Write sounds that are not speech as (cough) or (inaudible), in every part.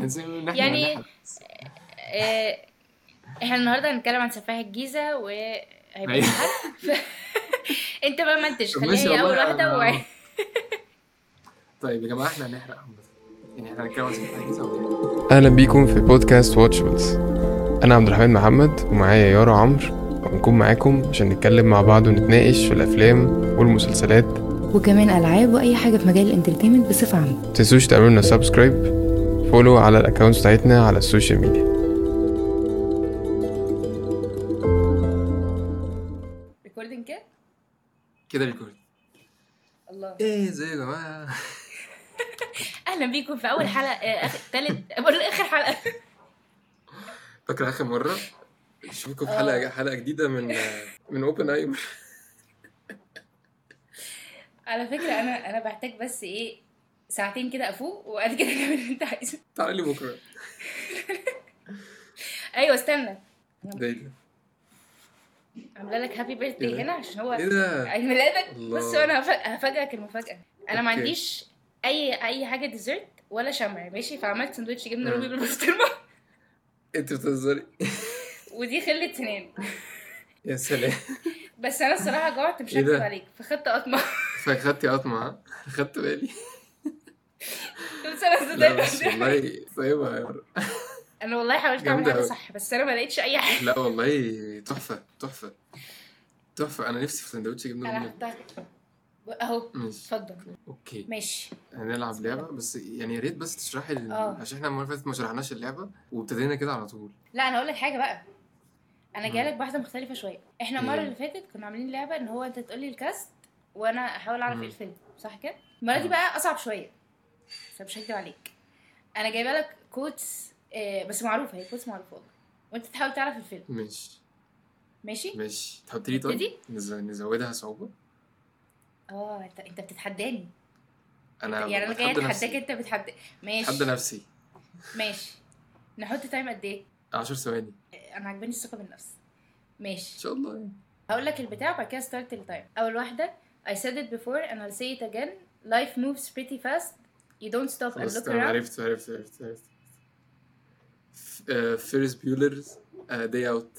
إحنا يعني. آه، إحنا النهارده هنتكلم عن سفاح الجيزة وهيبقى أيوة. حرق (laughs) انت بقى ما تخليها هي أول واحدة و... (laughs) طيب يا جماعة إحنا هنحرق. يعني إحنا هنتكلم عن سفاح إيه؟ أهلا بيكم في بودكاست Watchables أنا عبد الرحمن محمد ومعايا يارا عمرو وهنكون معاكم عشان نتكلم مع بعض ونتناقش في الأفلام والمسلسلات وكمان ألعاب وأي حاجة في مجال ال entertainment بصفة عامة متنسوش تعملوا لنا subscribe follow على ال account بتاعتنا على ال social media. recording كده؟ كده record يلا. إيه إزاي يا جماعة؟ (laughs) أهلا بيكم في أول حلقة آه، آخر- تالت بقول آخر حلقة. فاكر آخر مرة؟ اشوفكم في آه. حلقه حلقة جديدة من من open اي (laughs) على فكرة أنا أنا بحتاج بس إيه ساعتين كده افوق وبعد كده نعمل اللي انت عايزه. تعالى لي بكرة. (laughs) أيوه استنى. ده إيه عاملة لك happy birthday؟ هنا عشان هو إيه ده؟ عيد ميلادك. بص أنا هف- هفاجئك المفاجأة. أنا ما. عنديش أي أي حاجة dessert ولا شمع ماشي؟ فعملت سندوتش جبنة. رومي بالبسطرمة. (laughs) أنت بتهزري. (laughs) ودي خله سنان. يا سلام. بس أنا الصراحة جوعت مش إيه؟ هكذب عليك. فخدت قطمة. فخدتي قطمة؟ خدت بالي. بس صدقت والله طيبه يا ورا. أنا والله حاولت أعمل حاجة. صح بس أنا ما لقيتش أي حاجة لا والله تحفة تحفة تحفة أنا نفسي في سندوتش جبنة أنا رومي حطها أهو اتفضل أوكي ماشي هنلعب لعبة بس يعني يا ريت بس تشرحي ال- آه. عشان إحنا المرة اللي فاتت ما شرحناش اللعبة وابتدينا كده على طول لا أنا أقول لك حاجة بقى أنا مم. جاية لك بواحدة مختلفة شوية إحنا المرة؟ اللي فاتت كنا عاملين لعبة إن هو أنت تقول لي ال cast وأنا احاول أعرف. إيه الفيلم صح كده المرة دي. بقى أصعب شوية بس مش هكدب عليك. أنا جايبة لك quotes آه، بس معروفة هي quotes معروفة. والله وأنت تحاول تعرف الفيلم. ماشي. ماشي؟ ماشي. تحطي لي طيب. نزودها صعوبة؟ آه أنت أنت بتتحداني. أنا يعني أنا بتحدى أتحداك أنت بتحدى. ماشي. بتحدى نفسي. ماشي. نحط time قد إيه؟ 10 ثواني. آه، أنا عجباني الثقة بالنفس. إن ماشي شاء الله يعني. هقول لك البتاع وبعد كده start ال time أول واحدة I said it before and I'll say it again. Life moves pretty fast. You don't stop and look around عرفت عرفت عرفت عرفت. Ferris Bueller's Day Out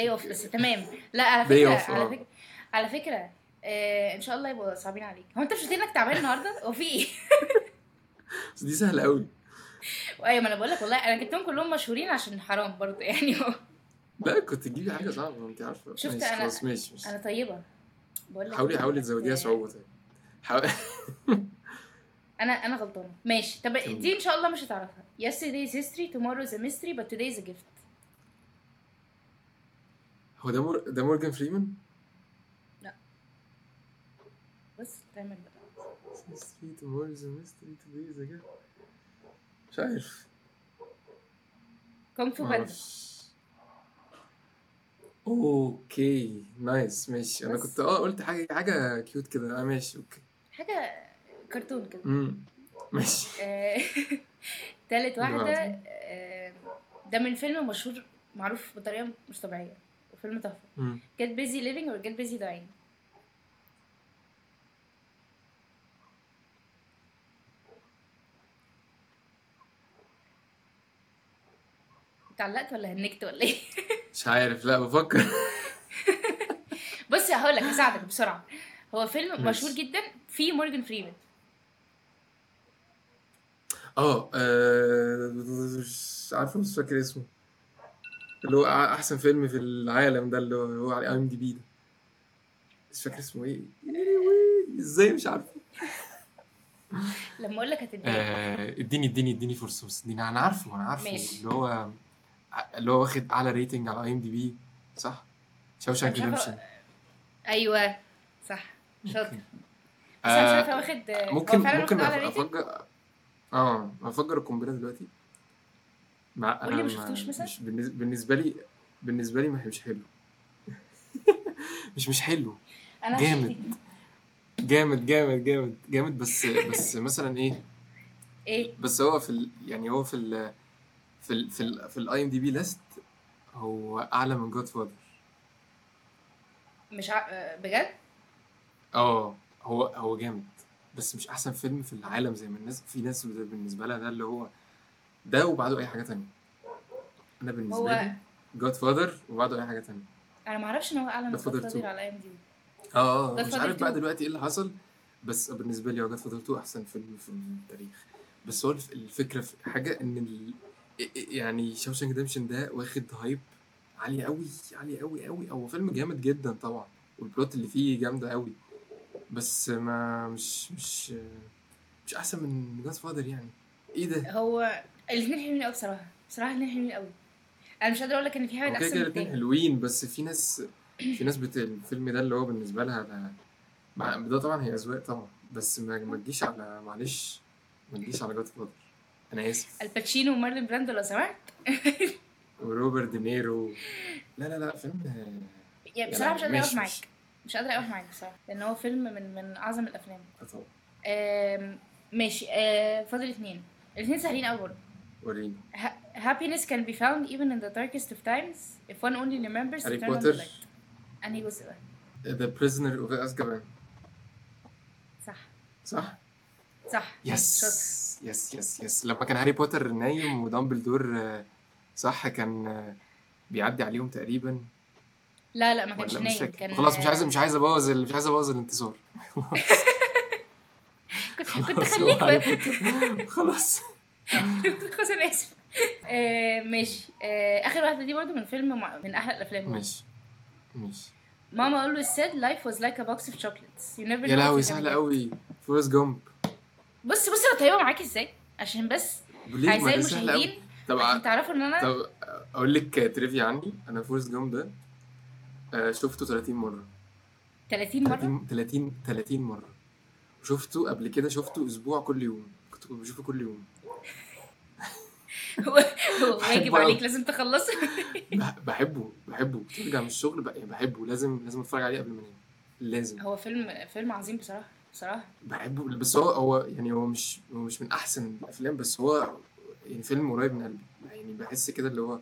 day off بس تمام. لا على فكرة off، على آه. فكره على فكرة آه إن شاء الله يبقوا صعبين عليك. هو أنت مش قلت إنك تعبان النهارده؟ هو في إيه؟ (laughs) بس دي سهلة قوي أيوه ما أنا بقول لك والله أنا جبتهم كلهم مشهورين عشان حرام برضه يعني. هو لا كنت تجيبي حاجة صعبة أنت عارفة. شفت أنا- خلاص ماشي أنا طيبة. بقول لك حاولي إيه، حاولي تزوديها صعوبة طيب. (laughs) أنا أنا غلطانة. ماشي. طب. دي إن شاء الله مش هتعرفها. Yesterday's history. Tomorrow's a mystery but today's a gift. هو ده مور... ده مورجان فريمان؟ بص تعمل بقى. Mystery, tomorrow is a mystery, today is a gift. مش عارف. Kung Fu Panda okay nice ماشي. أنا بس. كنت آه قلت حاجة حاجة cute كده. آه ماشي okay حاجة كرتون كده امم ماشي آه، (laughs) تالت واحدة بعدين. آه، ده من فيلم مشهور معروف بطريقة مش طبيعية وفيلم تحفة مم. Get busy living or get busy dying اتعلقت ولا هنكت ولا إيه؟ (laughs) مش عارف لا بفكر بص هقول لك هساعدك بسرعة هو فيلم. مشهور جدا فيه مورجان فريمان آه آه، مش عارفه مش فاكر اسمه. اللي هو أحسن فيلم في العالم ده اللي هو على IMDb ده. مش فاكر اسمه إيه. إزاي؟ مش عارف. لما أقول لك هتتضايق. آه، إديني إديني إديني فرصة بس. إديني أنا عارفه أنا عارفه. ماشي. اللي هو اللي هو واخد أعلى rating على IMDb صح؟ Shawshank عارفة- Redemption أيوه صح. شاطر. بس أنا مش آه، عارفه واخد هو ممكن فعلا ممكن واخد؟ آه افجر القنبلة دلوقتي. مع قول لي ما أنا شفتوش مثلا؟ مش بالنسبة بالنسبة لي بالنسبة لي مش حلو (laughs) مش مش حلو. أنا جامد. جامد جامد جامد جامد. بس بس مثلا إيه؟ إيه؟ بس هو في ال يعني هو في ال في ال في ال في ال IMDb list هو أعلى من Godfather مش ع... بجد؟ آه هو هو جامد. بس مش أحسن فيلم في العالم زي ما الناس في ناس بالنسبة لها ده اللي هو ده وبعده أي حاجة تانية. أنا بالنسبة هو لي Godfather وبعده أي حاجة تانية. أنا ما أعرفش إن هو أعلى من God 2. على ال IMDb. آه آه مش Godfather عارف بقى 2. دلوقتي إيه اللي حصل بس بالنسبة لي هو Godfather 2 أحسن فيلم في التاريخ. بس هو الف- الفكرة في حاجة إن ال... يعني Shawshank Redemption ده واخد hype عالي قوي عالي قوي قوي هو فيلم جامد جدا طبعا والبلوت اللي فيه جامدة قوي بس ما مش مش مش أحسن من جاد فادر يعني. إيه ده؟ هو الاثنين حلوين قوي بصراحة. بصراحة الاثنين حلوين قوي أنا مش قادرة أقول لك إن في حاجة أحسن كده من التاني. حلوين بس في ناس في ناس بت... الفيلم ده اللي هو بالنسبة لها ده مع... ده طبعا هي أذواق طبعا بس ما, ما تجيش على معلش ما تجيش على جاد فادر أنا آسف. الباتشينو ومارلين براندو لو سمحت. وروبرت دينيرو. لا لا لا فيلم يعني بصراحة مش ماشي، اقف معاك. مش قادرة اقف معاك بصراحة لأن هو فيلم من من أعظم الأفلام. طبعا ماشي. آه، فاضل اثنين الاثنين سهلين قوي برضه. وريني. Ha- happiness can be found even in the darkest of times. If one only remembers to turn on the بوتر light. أنهي جزء ده The Prisoner of Azkaban صح. صح؟ صح. yes شاطر. yes yes yes لما كان هاري بوتر نايم ودامبلدور آه، صح كان آه، بيعدي عليهم تقريبا. لا لا ما كانش نايم كان خلاص مش عايز مش عايز أبوظ مش عايز أبوظ الانتصار. (laughs) كنت كنت خلاص خليك. خلاص. (laughs) خلاص أنا آسف. آه، ماشي. آه، آخر واحدة دي برضه من فيلم من أحلى الأفلام. ماشي. ماشي. Mama always said life was like a box of chocolates. You never يا لهوي get. قوي فورست جامب. بص بص أنا طيبة معاك إزاي؟ عشان بس قوي المشاهدين طب عشان تعرفوا إن أنا طب أقول لك trivia عني. أنا فورست جامب ده آه، شفته 30 مرة. 30 مرة؟ 30 30 30 مرة. شفته قبل كده شفته أسبوع كل يوم. كنت بشوفه كل يوم. هو واجب عليك. لازم تخلصه. بح- بحبه بحبه. ترجع من الشغل يعني بحبه. لازم لازم أتفرج عليه قبل ما أنام. لازم. هو فيلم فيلم عظيم بصراحة بصراحة. بحبه. بس هو هو يعني هو مش هو مش من أحسن الأفلام بس هو يعني فيلم قريب من قلبي. يعني بحس كده اللي هو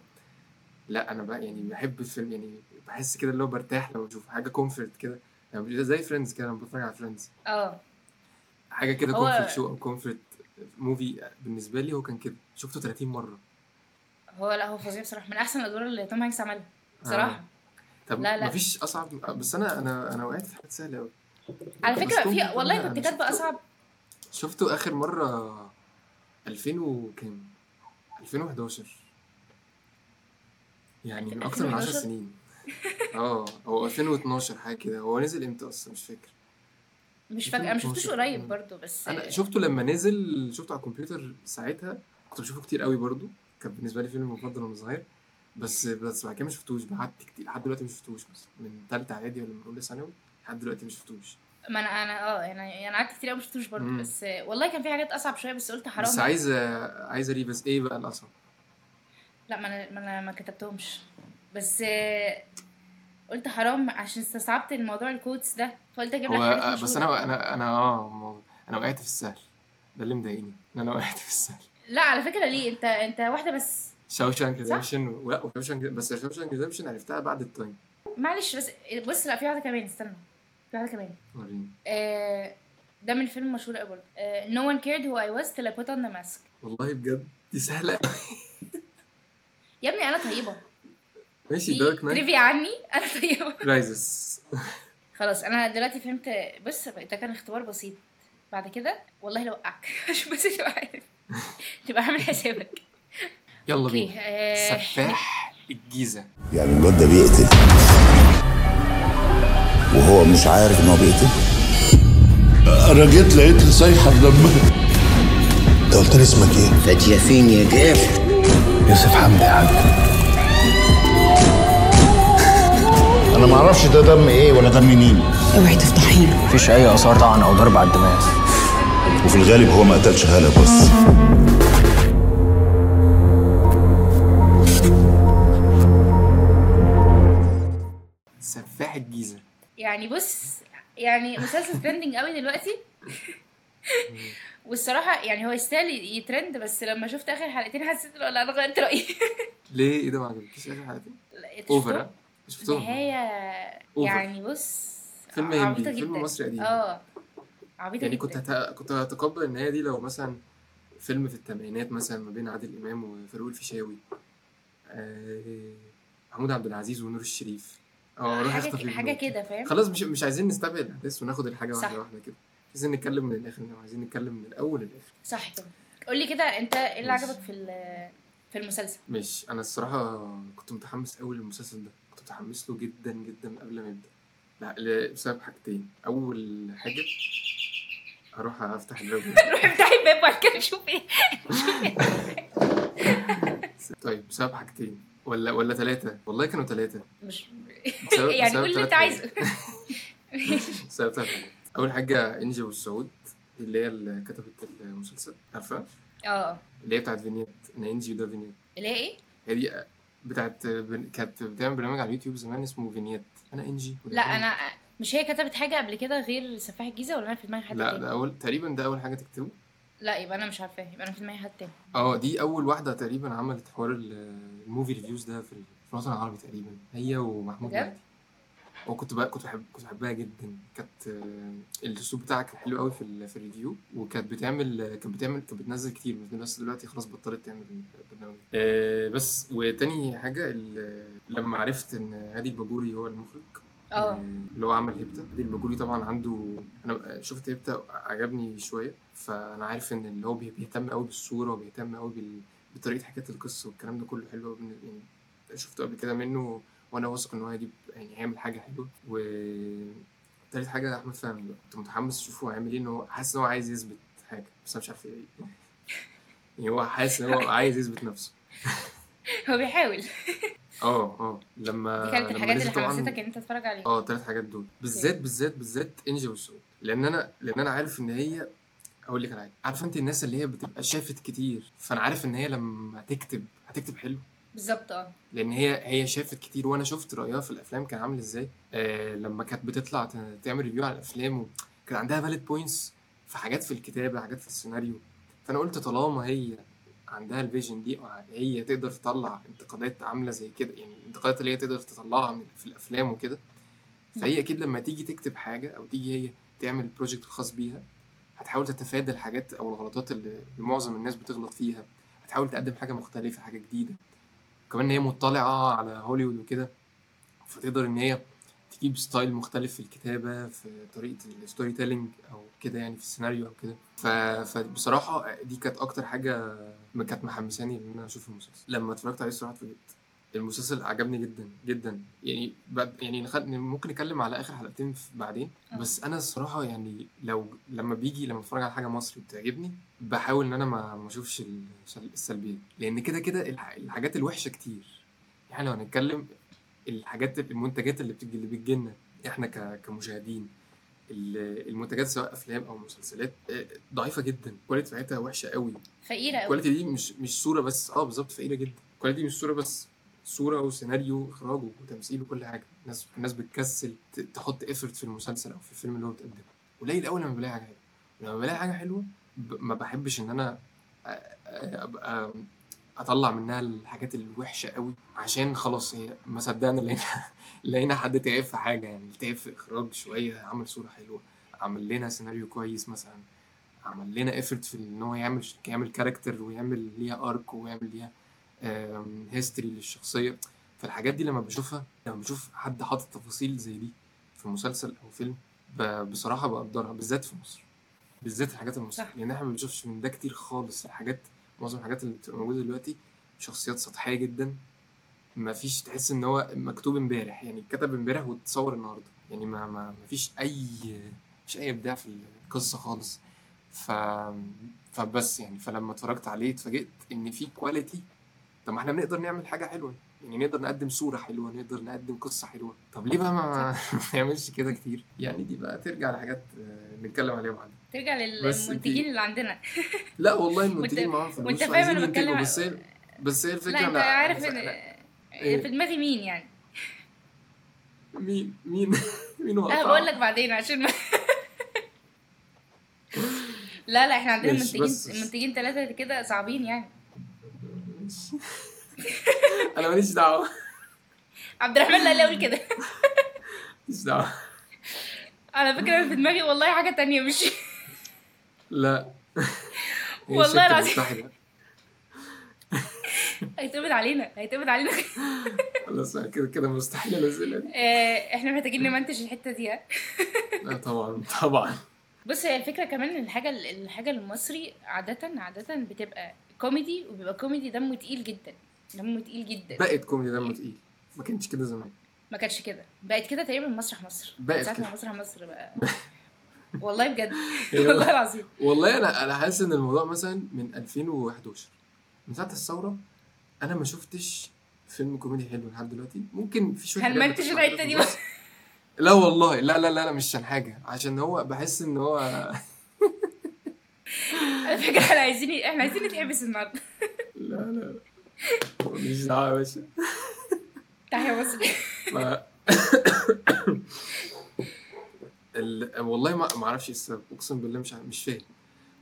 لأ أنا بقى يعني بحب الفيلم يعني بحس كده اللي هو برتاح لما بشوف حاجة comfort كده. يعني زي Friends كده لما بتفرج على Friends آه. حاجة كده comfort show أو comfort movie بالنسبة لي هو كان كده. شفته 30 مرة. هو لأ هو فظيع بصراحة. من أحسن الأدوار اللي توم هانكس عملها بصراحة. آه. طب لا، لا. مفيش أصعب بس أنا أنا أنا وقعت في حاجات سهلة قوي على فكرة في والله كنت كاتبة أصعب. شفته آخر مرة 2000 وكام؟ 2011 يعني من أكتر من 10 2011 سنين. آه هو 2012 حاجة كده. هو نزل إمتى أصلا؟ مش فاكر. مش فاكرة. أنا شفتوش 2012. قريب برضو بس أنا شفته لما نزل شفته على الكمبيوتر ساعتها. كنت بشوفه كتير قوي برضو. كان بالنسبة لي فيلم مفضل وأنا صغير. بس بس بعد كده ما شفتوش. قعدت كتير. لحد دلوقتي ما شفتوش بس من ثالثه إعدادي ولا من أولى ثانوي لحد دلوقتي ما شفتوش. ما أنا أنا آه يعني أنا قعدت كتير قوي ما شفتوش برضو. مم. بس والله كان في حاجات أصعب شوية بس قلت حرام بس عايز عايز اري بس إيه بقى الاصعب لا ما أنا ما أنا ما كتبتهمش. بس قلت حرام عشان استصعبت الموضوع ال quotes ده فقلت أجيب لك حاجات بس. أنا أنا أنا آه أنا وقعت في السهل. ده اللي مضايقني إن أنا وقعت في السهل. لا على فكرة ليه؟ أنت أنت واحدة بس. Shawshank? Redemption لا و Shawshank بس Shawshank Redemption عرفتها بعد ال time. معلش بس بص لا في واحدة كمان استنى. في واحدة كمان. وريني. آه، ده من فيلم مشهور قوي برضه. آه، No one cared who I was till I put on the mask. والله بجد دي سهلة يا ابني أنا طيبة. ماشي Dark Knight. trivia عني؟ (laughs) أنا طيبه Rises. خلاص أنا دلوقتي فهمت بص ده كان اختبار بسيط. بعد كده والله لو وقعك. (laughs) عشان بس تبقى عارف. تبقى عامل حسابك. (laughs) يلا بينا. آه، سفاح الجيزة. يعني الواد ده بيقتل. وهو مش عارف إن هو بيقتل؟ أنا جيت لقيت صيحه لما أنت قلت لي اسمك إيه؟ فاتية فين يا جاف؟ يوسف حمدي يا حاج أنا ما أعرفش ده دم إيه ولا دم مين. أوعي تفضحينا مفيش أي آثار طعن أو ضرب على الدماغ. وفي الغالب هو ما قتلش هاله بس. سفاح الجيزة. يعني بص يعني مسلسل trending قوي دلوقتي. (laughs) والصراحة يعني هو يستاهل يترند بس لما شفت آخر حلقتين حسيت لا أنا غيرت رأيي. ليه؟ إيه ده ما عجبكيش آخر حلقتين؟ over شفتهم؟ over. يعني بص فيلم عبيطة هندي جدا. فيلم مصري قديم. آه عبيطة يعني كنت هت... كنت هتقبل النهاية دي لو مثلا فيلم في الثمانينات مثلا ما بين عادل إمام وفاروق الفيشاوي. آه، محمود عبد العزيز ونور الشريف. آه روح اخطف حاجة ابنك. كده فاهم؟ خلاص مش مش عايزين نستبعد الأحداث وناخد الحاجة صح. واحدة واحدة كده عايزين نتكلم من الآخر عايزين نتكلم من الأول للآخر. صح. كده قول لي كده أنت إيه اللي. عجبك في في المسلسل؟ ماشي. أنا الصراحة كنت متحمس قوي للمسلسل ده. متحمس له جدا جدا قبل ما يبدأ. لا ل- بسبب حاجتين. أول حاجة هروح أفتح الباب. (laughs) روح افتحي الباب وبعد كده شوف إيه. (laughs) طيب بسبب حاجتين. ولا ولا ثلاثة والله كانوا ثلاثة مش بسبب- (laughs) يعني قول اللي أنت عايزه. بسبب ثلاث حاجات. أول حاجة إنجي والسعود اللي هي اللي كتبت المسلسل. عارفة؟ آه. اللي هي بتاعت فينيت أنا إنجي وده فينيت. اللي هي إيه؟ هي دي بتاعت كانت بتعمل برنامج على اليوتيوب زمان اسمه فينيت. أنا إنجي. لا. أنا مش هي كتبت حاجة قبل كده غير سفاح الجيزة ولا أنا في دماغي حد لا تاني؟ ده اول تقريبا ده أول حاجة تكتبه. لا يبقى أنا مش عارفاه يبقى أنا في دماغي حد تاني. آه دي أول واحدة تقريبا عملت حوار ال- ال movie reviews ده في ال- في الوطن العربي تقريبا هي ومحمود؟ مهدي. وكنت بقى كنت بحب كنت بحبها جدا. كانت آه، الأسلوب بتاعها كان حلو قوي في في ال review وكانت بتعمل كانت بتعمل كانت بتنزل كتير. بس دلوقتي خلاص بطلت تعمل البرنامج. آه بس وتاني حاجة لما عرفت إن هادي الباجوري هو المخرج آه. اللي هو عمل هيبتا. هادي الباجوري طبعا عنده أنا شفت هيبتا عجبني شوية. فأنا عارف إن اللي هو بي- بيهتم قوي بالصورة وبيهتم قوي بال... بطريقة حكاية القصة والكلام ده كله حلو قوي يعني شفته قبل كده منه وأنا واثق إن هو هيجيب يعني هيعمل حاجة حلوة. و تالت حاجة أحمد فهمي بقى. كنت متحمس اشوفه هيعمل إيه؟ إن هو حاسس إن هو عايز يثبت حاجة بس أنا مش عارف إيه يعني هو حاسس إن هو (laughs) عايز يثبت نفسه. (laughs) هو بيحاول. (laughs) آه آه. لما دي كانت الحاجات اللي حمستك إن أنت تتفرج عليها. آه الثلاث حاجات دول. بالذات بالذات بالذات إنجي أبو السعود لأن أنا لأن أنا عارف إن هي أقول لك على حاجة. عارفه أنت الناس اللي هي بتبقى شافت كتير فأنا عارف إن هي لما هتكتب هتكتب حلو. بالظبط آه. لأن هي هي شافت كتير وأنا شفت رأيها في الأفلام كان عامل إزاي. آه لما كانت بتطلع تعمل review على الأفلام وكان عندها valid points في حاجات في الكتابة حاجات في السيناريو. فأنا قلت طالما هي عندها ال vision دي هي تقدر تطلع انتقادات عاملة زي كده يعني الانتقادات اللي هي تقدر تطلعها في الأفلام وكده فهي أكيد لما تيجي تكتب حاجة أو تيجي هي تعمل project خاص بيها هتحاول تتفادى الحاجات أو الغلطات اللي معظم الناس بتغلط فيها. هتحاول تقدم حاجة مختلفة حاجة جديدة. كمان إن هي مطلعة على هوليوود وكده فتقدر إن هي تجيب style مختلف في الكتابة في طريقة ال storytelling أو كده يعني في السيناريو أو كده. فبصراحة دي كانت أكتر حاجة كانت محمساني إن أنا أشوف المسلسل لما اتفرجت عليه الصراحة اتفاجئت المسلسل عجبني جدا جدا. يعني يعني. ممكن نتكلم على آخر حلقتين بعدين. آه. بس أنا الصراحة يعني لو لما بيجي لما اتفرج على حاجة مصري بتعجبني بحاول إن أنا ما أشوفش السل- السلبيات. لأن كده كده الح- الحاجات الوحشة كتير. يعني لو هنتكلم الحاجات المنتجات اللي بتجي اللي بتجيلنا إحنا ك- كمشاهدين ال- المنتجات سواء أفلام أو مسلسلات آه، ضعيفة جدا. ال quality بتاعتها وحشة قوي. فقيرة قوي. الكواليتي دي مش مش صورة بس. آه بالظبط فقيرة جدا. ال quality دي مش صورة بس. صورة وسيناريو واخراج وتمثيل وكل حاجة. الناس الناس بتكسل تحط effort في المسلسل أو في الفيلم اللي هو بتقدمه. قليل قوي لما بلاقي حاجة حلوة. ولما بلاقي حاجة حلوة ما بحبش إن أنا أبقى أطلع منها الحاجات الوحشة قوي عشان خلاص هي ما صدقنا لقينا (laughs) لقينا حد تعب في حاجة. يعني تعب في إخراج شوية عمل صورة حلوة عمل لنا سيناريو كويس مثلا عمل لنا effort في إن هو يعمل يعمل character ويعمل ليها arc ويعمل ليها history للشخصية. فالحاجات دي لما بشوفها لما بشوف حد حاطط تفاصيل زي دي في مسلسل أو فيلم بصراحة بقدرها بالذات في مصر. بالذات الحاجات المصرية. صح. لأن إحنا ما بنشوفش من ده كتير خالص. الحاجات معظم الحاجات اللي بتبقى موجودة دلوقتي شخصيات سطحية جدا. ما فيش تحس إن هو مكتوب إمبارح. يعني اتكتب إمبارح واتصور النهارده. يعني ما ما ما فيش أي مفيش أي إبداع في القصة خالص. ف فبس يعني. فلما اتفرجت عليه اتفاجئت إن في كواليتي طب ما إحنا بنقدر نعمل حاجة حلوة. يعني نقدر نقدم صورة حلوة نقدر نقدم قصة حلوة. طب ليه بقى ما (laughs) ما نعملش كده كتير؟ يعني دي بقى ترجع لحاجات آه، نتكلم عليها بعدين. ترجع للمنتجين اللي عندنا. لا والله المنتجين معاهم فلوس وانت فاهم أنا بتكلم بس هي بس هي الفكرة لا أنت أنا- عارف إن إيه؟ في دماغي مين يعني؟ مين؟ مين؟ (laughs) مين هو أنا؟ بقول لك بعدين عشان ما (laughs) لا لا إحنا عندنا منتجين منتجين ثلاثة كده صعبين يعني. (laughs) أنا ماليش دعوة. عبد الرحمن لا لا يقول كده. ماليش دعوة. على فكرة أنا في دماغي والله حاجة تانية مش لا. (laughs) والله العظيم. هيتقبض علينا هيتقبض علينا. خلاص كده كده مستحيل أنزلها. دي آه، إحنا محتاجين نمنتج الحتة دي لا طبعا طبعا. بص هي الفكرة كمان إن الحاجة الحاجة المصري عادة عادة بتبقى كوميدي وبيبقى كوميدي دمه تقيل جدا دمه تقيل جدا. بقت كوميدي دمه تقيل. ما كانش كده زمان. ما كانش كده. بقت كده تقريبا مسرح مصر. من بقت ساعه كده. ما مسرح مصر بقى. (laughs) والله بجد. (laughs) أيوة. والله العظيم. والله أنا أنا حاسس إن الموضوع مثلا من 2011 من ساعة الثورة أنا ما شفتش فيلم كوميدي حلو لحد دلوقتي. ممكن في شوية الحتة في دي. لا والله. لا لا لا لا مش عشان حاجة. عشان هو بحس إن هو (laughs) على فكرة إحنا عايزين إحنا عايزين نتقبس النهارده لا لا لا. ماليش دعوة يا باشا. تحيا مصر ال... والله ما أعرفش السبب أقسم بالله مش مش فاهم.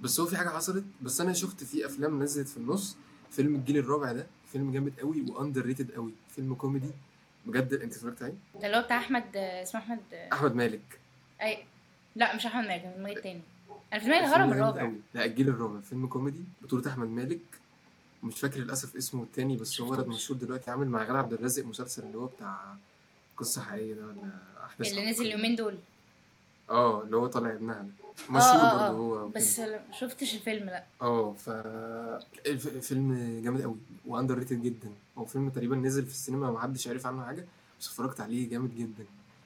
بس هو في حاجة حصلت. بس أنا شفت في أفلام نزلت في النص. فيلم الجيل الرابع ده. فيلم جامد قوي و underrated قوي. فيلم كوميدي. بجد أنت اتفرجت عليه؟ ده اللي هو بتاع احمد اسمه احمد أحمد مالك. اي لا مش أحمد مالك من التاني. أنا في دماغي الهرم الرابع. لا الجيل الرابع. فيلم كوميدي. بطولة أحمد مالك. مش فاكر للأسف اسمه التاني بس هو ولد مشهور دلوقتي. عامل مع غادة عبد الرازق مسلسل اللي هو بتاع قصة حقيقية ده ولا أحداث اللي. نزل اليومين دول. آه اللي هو طالع ابنها ده. آه مشهور آه برضه آه هو. بس شفتش الفيلم لا. آه ف الف- فيلم جامد قوي و underrated جدا. هو فيلم تقريبا نزل في السينما ما حدش عارف عنه حاجة بس اتفرجت عليه جامد جدا.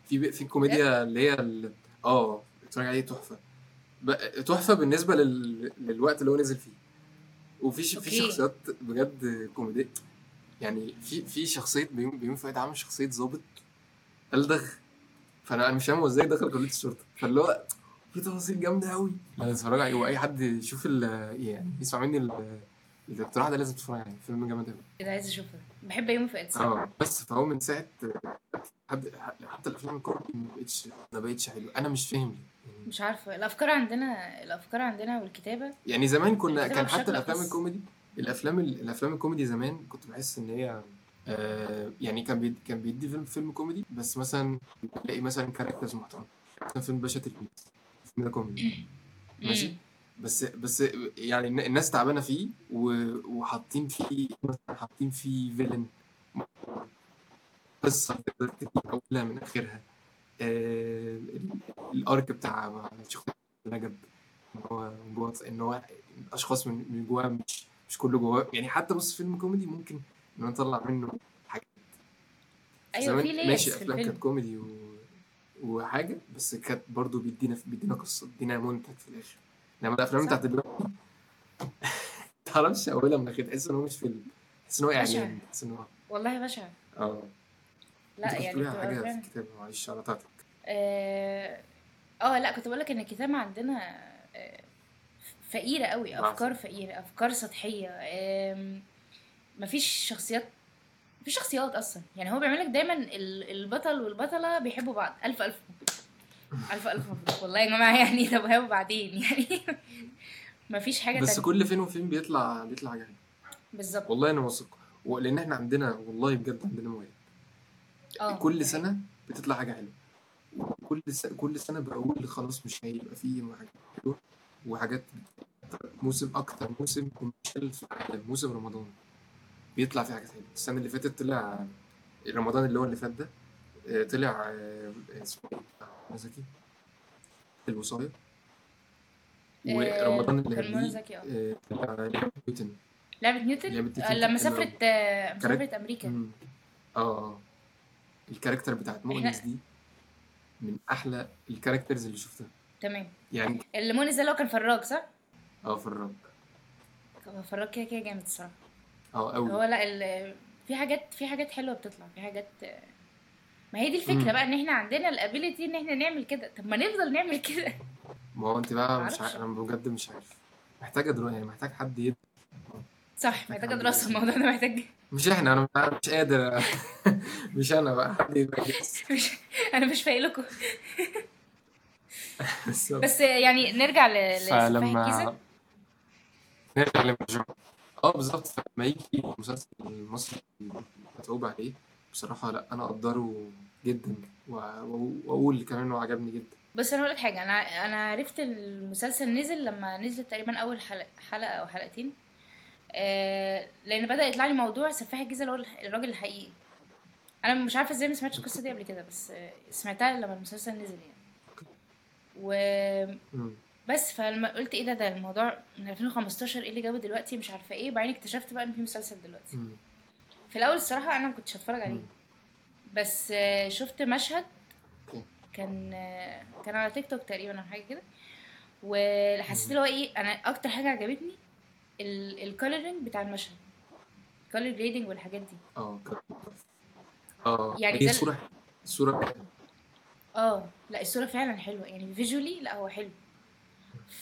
في في كوميديا اللي هي آه اتفرج عليه تحفة. تحفة بالنسبة لل... للوقت اللي هو نزل فيه. وفي ش... في. شخصيات بجد كوميدية يعني في في شخصية بيومي بيومي فؤاد عامل شخصية ظابط ألدغ. فأنا أنا مش فاهم هو إزاي دخل كلية الشرطة. فاللي هو في تفاصيل جامدة قوي أنا اتفرج عليه وأي حد يشوف ال يعني يسمع مني ال- الاقتراح ده لازم تتفرج عليه. فيلم جامد قوي كده عايزه أشوفه. بحب يومي فؤاد. آه. بس فهو من ساعة حد حتى الأفلام الكوميدي ما بقتش ما بقتش حلوة. أنا مش فاهم ليه. مش عارفة الأفكار عندنا الأفكار عندنا والكتابة. يعني زمان كنا الكتابة كان حتى الأفلام أخص. الكوميدي الأفلام ال- الأفلام الكوميدي زمان كنت بحس إن هي آه يعني كان بيدي كان بيدي فيلم فيلم كوميدي بس مثلا تلاقي مثلا characters محترمة. مثلا فيلم باشا تلميذ الفيلم ده كوميدي. (clears throat) ماشي. بس بس يعني الن- الناس تعبانة فيه وحاطين فيه مثلا حاطين فيه villain قصة من آخرها. ال arc بتاع شيخ إن هو من جوه إن هو الاشخاص من من جواه مش مش كله جواه يعني حتى بص فيلم كوميدي ممكن إن نطلع منه حاجات أيوه في layers ماشي أفلام كانت كوميدي و... وحاجة بس كانت برضو بيدينا بيدينا قصة بيدينا منتج في الآخر. إنما الأفلام. بتاعت دلوقتي (laughs) متعرفش أولها من اخرها تحس إن هو مش فيلم. تحس إن هو. إعلان تحس إن هو والله بشع. آه. لا يعني حاجة في الكتاب معلش على قطعتك آه آه، لا كنت بقول لك إن الكتابه عندنا آه، فقيرة قوي. أفكار فقيرة أفكار سطحية مفيش شخصيات مفيش شخصيات أصلا. يعني هو بيعمل لك دايما ال- البطل والبطلة بيحبوا بعض. ألف ألف. ألف ألف مبروك. والله يا جماعة يعني طب هو بعدين. (laughs) يعني مفيش حاجة بس تانية. كل فين وفين بيطلع بيطلع حلوة. بالظبط. والله أنا واثق. لأن إحنا عندنا والله بجد عندنا مواهب آه. كل سنة بتطلع حاجة حلوة. كل سنه كل سنة بقول خلاص مش هيبقى فيه حاجات حلوة وحاجات موسم أكتر موسم كوميرشال في العالم موسم رمضان. بيطلع فيه حاجات حلوة. السنة اللي فاتت طلع رمضان اللي هو اللي فات ده آه، طلع آه، اسمه إيه زكي؟ الوصايه ورمضان اللي قبليه آه، طلع لعبة نيوتن. لعبة نيوتن؟ لما. سافرت سافرت أمريكا. آه آه. ال character بتاعت مؤنس دي من أحلى ال characters اللي شفتها. تمام. يعني المؤنس ده اللي هو كان فراج صح؟ آه الرب هو فراج كده كده جامد الصراحة. آه قوي هو لا ال... في حاجات في حاجات حلوة بتطلع في حاجات ما هي دي الفكرة مم. بقى إن إحنا عندنا الابيليتي إن إحنا نعمل كده. طب ما نفضل نعمل كده. ما هو أنت بقى مش. عارف أنا بجد مش عارف. محتاجة دلوقتي يعني محتاج حد يد... صح محتاجة دراسة الموضوع ده محتاج. مش إحنا أنا أنا مش قادر. (laughs) مش أنا بقى. حد. مش أنا مش فايق لكم بس يعني نرجع ل فلما نرجع للمرجع آه بالظبط. فلما يجي المسلسل المصري متعوب عليه بصراحة لا أنا أقدره جدا و- و- وأقول كمان إنه عجبني جدا. بس أنا أقول لك حاجة أنا أنا عرفت المسلسل نزل لما نزلت تقريبا أول حلقه حلقة أو حلقتين. لأن بدأ يطلع لي موضوع سفاح الجيزة اللي هو الراجل الحقيقي أنا مش عارفة إزاي ما سمعتش القصة دي قبل كده بس آه سمعتها لما المسلسل نزل يعني وبس مم. فلما قلت إيه ده ده الموضوع من 2015 إيه اللي جابه دلوقتي مش عارفة إيه وبعدين اكتشفت بقى إن في مسلسل دلوقتي. في الأول الصراحة أنا ما كنتش هتفرج عليه. بس آه، شفت مشهد. كان آه، كان على تيك توك تقريبا أو حاجة كده وحسيت اللي هو إيه أنا أكتر حاجة عجبتني ال coloring بتاع المشهد. ال color grading والحاجات دي. آه. آه يعني هي الصورة الصورة آه لا الصورة فعلا حلوة. يعني visually لا هو حلو.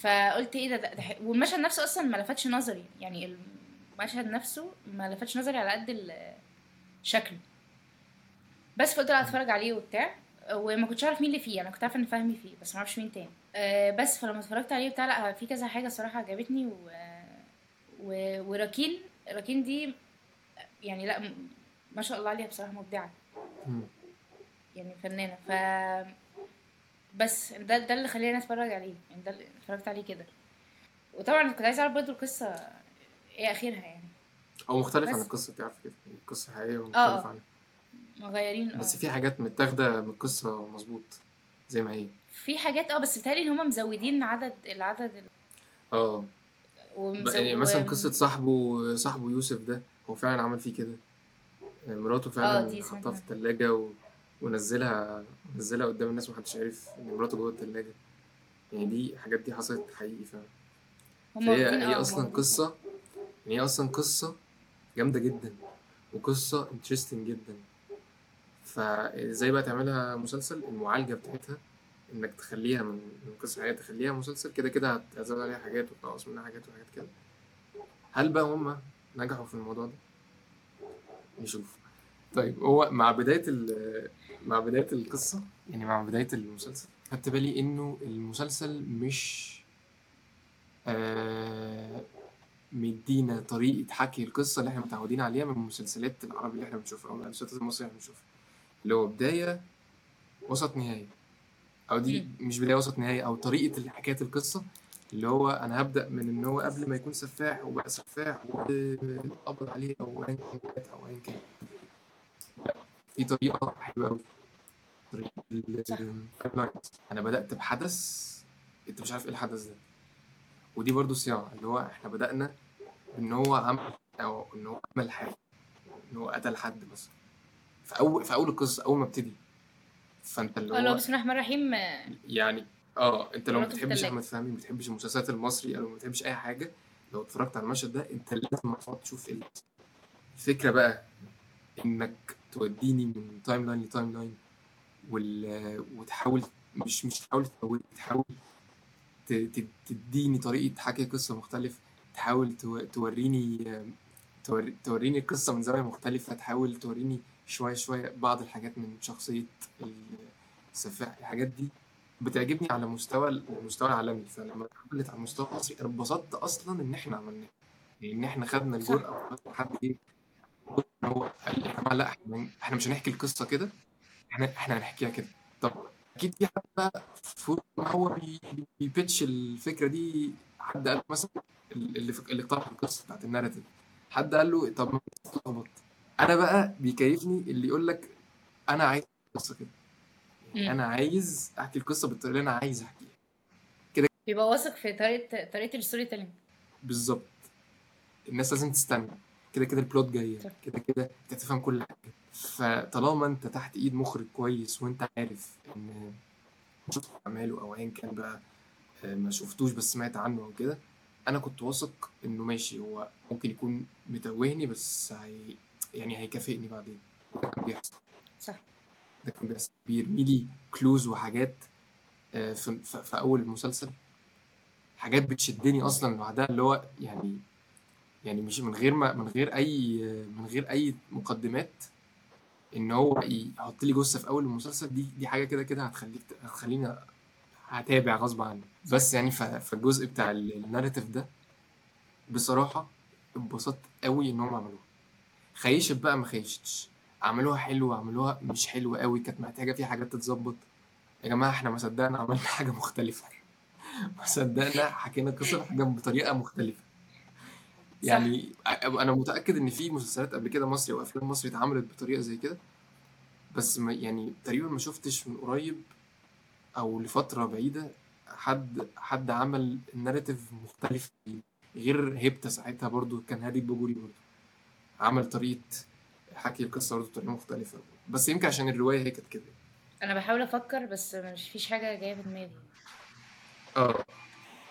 فقلت إيه ده ده, ده. والمشهد نفسه أصلا ما لفتش نظري. يعني المشهد نفسه ما لفتش نظري على قد شكله. بس فقلت لا أتفرج عليه وبتاع. وما كنتش عارف مين اللي فيه. أنا كنت عارفة إن فهمي فيه بس ما أعرفش مين تاني. أه بس فلما اتفرجت عليه بتاع لا في كذا حاجة صراحة عجبتني و... و... وراكين راكين دي يعني لا ما شاء الله عليها بصراحة مبدعة. يعني فنانة ف بس ده ده اللي خلاني أتفرج عليه يعني ده اللي اتفرجت عليه كده وطبعا كنت عايزة أعرف برضه القصة إيه آخرها يعني أو مختلف عن بس. القصة تعرف كده القصة حقيقية آه. ومختلف عنها مغيرين آه بس في حاجات متاخدة من القصة مظبوط زي ما هي في حاجات آه بس بتهيألي إن هم مزودين عدد العدد ال- آه. يعني مثلا قصة صاحبه صاحبه يوسف ده هو فعلا عمل فيه كده. مراته آه فعلا دي حطها في التلاجة و... ونزلها نزلها قدام الناس محدش عارف إن مراته جوه التلاجة. يعني دي حاجات دي حصلت حقيقي فعلا. واخدين هي آه أصلا قصة يعني هي أصلا قصة جامدة جدا وقصة انترستنج جدا. فازاي بقى تعملها مسلسل المعالجة بتاعتها إنك تخليها من من قصة حقيقية تخليها مسلسل كده كده هت- هتزود عليها حاجات وتنقص منها حاجات وحاجات كده. هل بقى هم نجحوا في الموضوع ده؟ نشوف. طيب هو مع بداية ال مع بداية القصة يعني مع بداية المسلسل خدت بالي إنه المسلسل مش آه مدينا طريقة حكي القصة اللي إحنا متعودين عليها من المسلسلات العربي اللي إحنا بنشوفها من المسلسلات المصرية اللي إحنا بنشوفها اللي هو بداية وسط نهاية. أو دي مش بداية وسط نهاية أو طريقة حكاية القصة اللي هو أنا هبدأ من إن هو قبل ما يكون سفاح وبقى سفاح وقبض عليه أو أيا كان مات أو أيا كان. في ال- صح. التايملاينز. أنا بدأت بحدث أنت مش عارف إيه الحدث ده. ودي برضو صياعة اللي هو إحنا بدأنا إن هو عمل أو إن هو عمل حاجة إن هو قتل حد مثلا في أول في أول القصة أول ما ابتدي. فأنت اللي آه هو بسم الله الرحمن الرحيم آه، يعني آه انت لو ما بتحبش. احمد فهمي ما بتحبش المسلسلات المصري أو ما بتحبش اي حاجة لو اتفرجت على المشهد ده انت لازم تقعد تشوف إيه. الفكرة بقى انك توديني من timeline ل timeline وال... وتحاول مش مش تحاول تطول تحاول. تديني طريقة حكي قصة مختلف تحاول تو... توريني تور... توريني القصة من زاوية مختلفة تحاول توريني شوية شوية بعض الحاجات من شخصية السفاح الحاجات دي بتعجبني على مستوى المستوى العالمي. فلما اتعملت على المستوى المصري أنا اتبسطت أصلا إن إحنا عملناها إن إحنا خدنا الجرأة وخدنا حد إيه هو قال يا جماعة لأ إحنا إحنا مش هنحكي القصة كده إحنا إحنا هنحكيها كده. طب أكيد في حد بقى هو بي- بي- بي pitch الفكرة دي حد قال مثلا اللي اللي اقترح القصة بتاعت ال narrative. حد قال له طب ما أنا بقى بيكيفني اللي يقول لك أنا عايز القصة كده. يعني. أنا عايز أحكي القصة بالطريقة اللي أنا عايز أحكيها. بيبقى واثق في طريقه طريقة ال storytelling بالظبط. الناس لازم تستنى. كده كده ال plot جاية. كده كده أنت هتفهم كل حاجة. فطالما أنت تحت إيد مخرج كويس وأنت عارف إن شفت أعماله أو ايا كان بقى آه، ما شفتوش بس سمعت عنه أو كده أنا كنت واثق إنه ماشي. هو ممكن يكون متوهني بس هي يعني هيكافئني بعدين. بيحصل. صح. ده كان بيحصل. بيرمي لي clues وحاجات آه، في, في, في أول المسلسل. حاجات بتشدني أصلا لوحدها اللي هو يعني يعني مش من غير ما من غير أي من غير أي مقدمات إن هو يحط لي جثة في أول المسلسل دي دي حاجة كده كده هتخليك هتخليني هتابع غصب عني. بس يعني فالجزء بتاع ال- الناريتيف ده بصراحة اتبسطت قوي إن هم عملوها خيشت بقى ما خيشتش. عملوها حلو عملوها مش حلو قوي كانت محتاجة فيها حاجات تتظبط. يا جماعة إحنا ما صدقنا عملنا حاجة مختلفة. (laughs) ما صدقنا حكينا قصه بطريقة مختلفة. يعني أنا متأكد إن في مسلسلات قبل كده مصري أو افلام مصري اتعملت بطريقة زي كده. بس ما يعني تقريبا ما شفتش من قريب أو لفترة بعيدة حد حد عمل الناريتيف مختلف غير هيبتا ساعتها برضو كان هادي البجوري برضو. عمل طريقة حكي القصة برضو بطريقة مختلفة. بس يمكن عشان الرواية هي كانت كده. أنا بحاول أفكر بس مش فيش حاجة جاية في دماغي. آه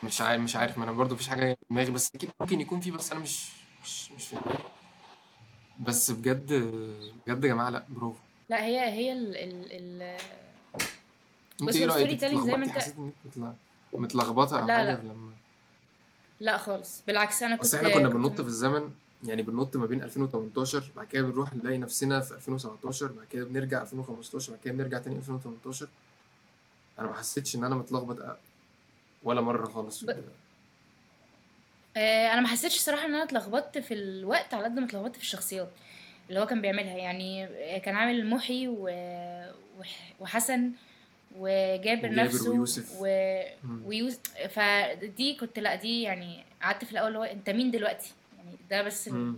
مش عارف مش عارف. ما أنا برضو مفيش حاجة في دماغي بس أكيد ممكن يكون في بس أنا مش مش مش في دماغي بس بجد بجد يا جماعة لأ برافو. لأ هي هي ال ال ال هو رأيك؟ ال storytelling زي ما أنت متلخبطة أو لا، حاجة لا. لما لأ خالص. بالعكس أنا كنت بس إحنا كنا بننط في الزمن. يعني بننط ما بين 2018 بعد كده بنروح نلاقي نفسنا في 2017 بعد كده بنرجع 2015 بعد كده بنرجع تاني 2018 أنا ما حسيتش إن أنا متلخبط أ- ولا مرة خالص في ب- آه، أنا ما حسيتش صراحة إن أنا اتلخبطت في الوقت على قد ما اتلخبطت في الشخصيات اللي هو كان بيعملها. يعني آه، كان عامل محي و... وح- وحسن وجابر نفسه ويوسف. و... ويوسف فدي كنت لأ دي يعني قعدت في الأول اللي هو أنت مين دلوقتي؟ يعني ده بس ال-.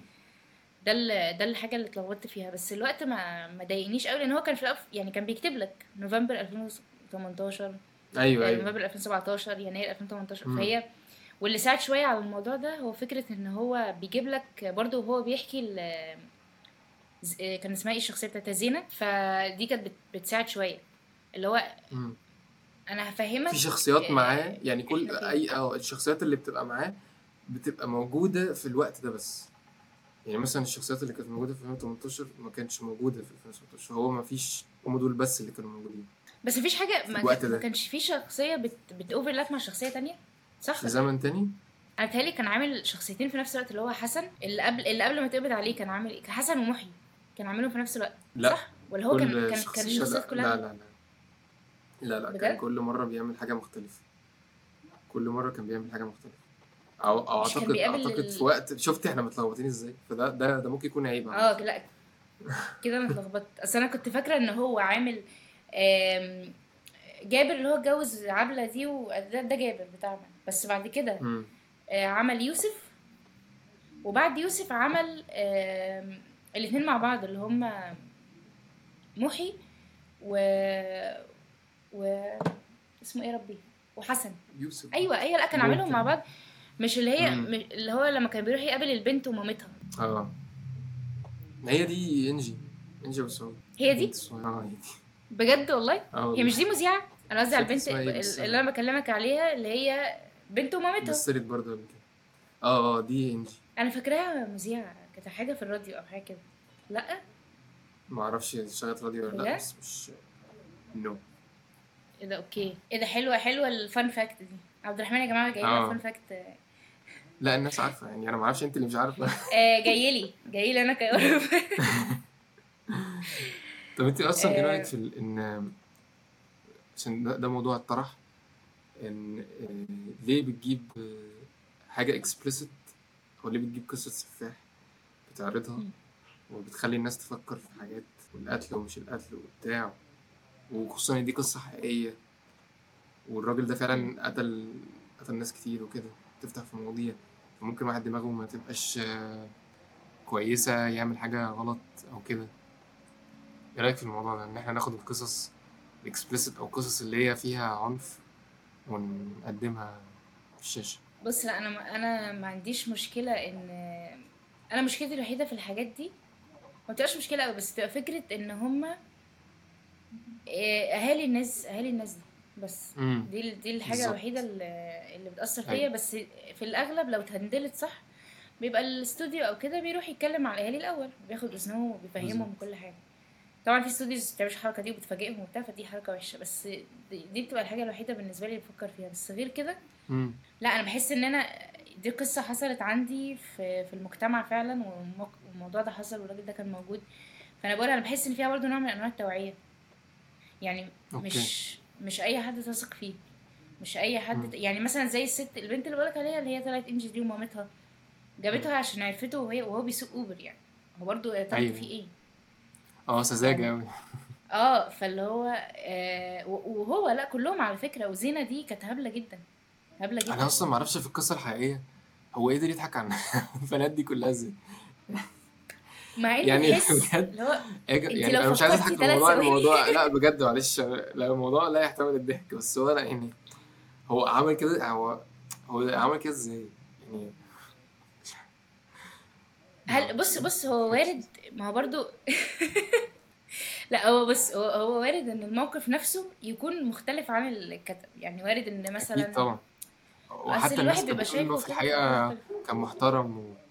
ده ال- ده الحاجة اللي اتلخبطت فيها بس الوقت ما ما ضايقنيش قوي لأن هو كان في الأول يعني كان بيكتب لك نوفمبر 2018 أيوه آه، أيوه نوفمبر 2017 يناير 2018 مم. فهي واللي ساعد شوية على الموضوع ده هو فكرة إن هو بيجيب لك برضه وهو بيحكي ال- آه، كان اسمها إيه الشخصية بتاعت زينة فدي كانت بت- بتساعد شوية اللي هو مم. أنا هفهمك في شخصيات آه، معاه يعني كل. أي آه الشخصيات اللي بتبقى معاه بتبقى موجودة في الوقت ده بس. يعني مثلا الشخصيات اللي كانت موجودة في 2018 ما كانتش موجودة في 2017 هو ما فيش هم دول بس اللي كانوا موجودين. بس مفيش حاجة ما, كان-. ما كانش في شخصية بت بتوفرلاب مع شخصية تانية؟ صح؟ في زمن تاني؟ أنا بتهيألي كان عامل شخصيتين في نفس الوقت اللي هو حسن اللي قبل اللي قبل ما تقبض عليه كان عامل كان حسن ومحي كان عاملهم في نفس الوقت لا. صح؟ ولا هو كان كان كان الشخصيات لا كلها؟ لا لا. لا لا كان بجد؟ كل مرة بيعمل حاجة مختلفة. كل مرة كان بيعمل حاجة مختلفة. أعتقد بيقابل أعتقد ال- في وقت شفتي إحنا متلخبطين إزاي؟ فده ده ده ممكن يكون عيب آه لأ كده أنا اتلخبطت. (laughs) أصل أنا كنت فاكرة إن هو عامل جابر اللي هو اتجوز عبلة دي وده ده جابر بتاعنا. بس بعد كده. آه، عمل يوسف وبعد يوسف عمل الاثنين مع بعض اللي هم محي و و اسمه إيه ربي؟ وحسن. يوسف. أيوه أيوه لأ كان عاملهم. مع بعض. مش اللي هي مم. اللي هو لما كان بيروح يقابل البنت ومامتها. آه. ما هي دي إنجي. إنجي وسعود هي دي. آه هي دي. بجد والله؟ آه هي. مش دي مذيعة؟ أنا قصدي على البنت بس- اللي أنا بكلمك عليها اللي هي بنت ومامتها. مثلت برضه قبل كده. آه آه دي إنجي. أنا فاكراها مذيعة. كانت حاجة في الراديو أو حاجة كده. لأ؟ ما أعرفش اشتغلت راديو ولا لأ؟ بس مش no إيه ده okay. إيه ده حلوة حلوة ال fun fact دي. عبد الرحمن يا جماعة جاي لنا آه. fun fact لا الناس عارفة يعني أنا ما أعرفش أنت اللي مش عارفة. (laughs) آه جاي لي جاي لي أنا كيورب (laughs) طب أنت أصلا إيه آه. رأيك في إن عشان ده, ده موضوع الطرح إن آه، ليه بتجيب حاجة اكسبليسيت أو ليه بتجيب قصة سفاح بتعرضها. وبتخلي الناس تفكر في حاجات والقتل ومش القتل وبتاع. وخصوصا إن دي قصة حقيقية. والراجل ده فعلا قتل قتل ناس كتير وكده. تفتح في مواضيع فممكن واحد دماغه ما تبقاش آه، كويسة يعمل حاجة غلط أو كده. إيه رأيك في الموضوع ده؟ إن إحنا ناخد القصص الاكسبليسيت أو القصص اللي هي فيها عنف ونقدمها في الشاشة. بص لا أنا ما أنا ما عنديش مشكلة إن أنا مشكلتي الوحيدة في الحاجات دي ما بتبقاش مشكلة قوي بس تبقى فكرة إن هما إيه، أهالي الناس أهالي الناس دي. بس. دي دي الحاجة. الوحيدة اللي اللي بتأثر فيا. أيوة. بس في الأغلب لو اتهندلت صح بيبقى الاستوديو أو كده بيروح يتكلم مع الاهالي الأول. بياخد اذنهم وبيفهمهم. كل حاجة. طبعا في studios ما بتعملش الحركة دي وبتفاجئهم وبتاع فدي حركة وحشة. بس دي, دي بتبقى الحاجة الوحيدة بالنسبة لي بفكر فيها. بس غير كده لا أنا بحس إن أنا دي قصة حصلت عندي في في المجتمع فعلا والموضوع ده حصل والراجل ده كان موجود. فأنا بقول أنا بحس إن فيها برضه نوع من أنواع التوعية. يعني okay. مش مش أي حد تثق فيه. مش أي حد مم. يعني مثلا زي الست البنت اللي بقولك عليها اللي هي طلعت إنجي دي ومامتها جابتها عشان عرفته وهي وهو بيسوق أوبر يعني. هو برضه طلعت أيوة. فيه إيه؟ آه سذاجة قوي آه فاللي هو آه وهو لا كلهم على فكرة وزينة دي كانت هبلة جدا. هبلة جدا. أنا أصلا ما أعرفش في القصة الحقيقية هو قدر يضحك عن (laughs) البنات دي كلها إزاي. مع إن يعني (laughs) بجد اللي إيه يعني أنا مش عايز أضحك في الموضوع. الموضوع (laughs) لا بجد معلش لا الموضوع لا يحتمل الضحك بس هو لا يعني هو عمل كده هو هو عمل كده إزاي يعني هل بص بص هو وارد ما هو برضو (laughs) لا هو بص هو, هو وارد إن الموقف نفسه يكون مختلف عن الكتب يعني وارد إن مثلا أكيد طبعا وحتى الواحد بيبقى شايفه في الحقيقة. كان محترم و...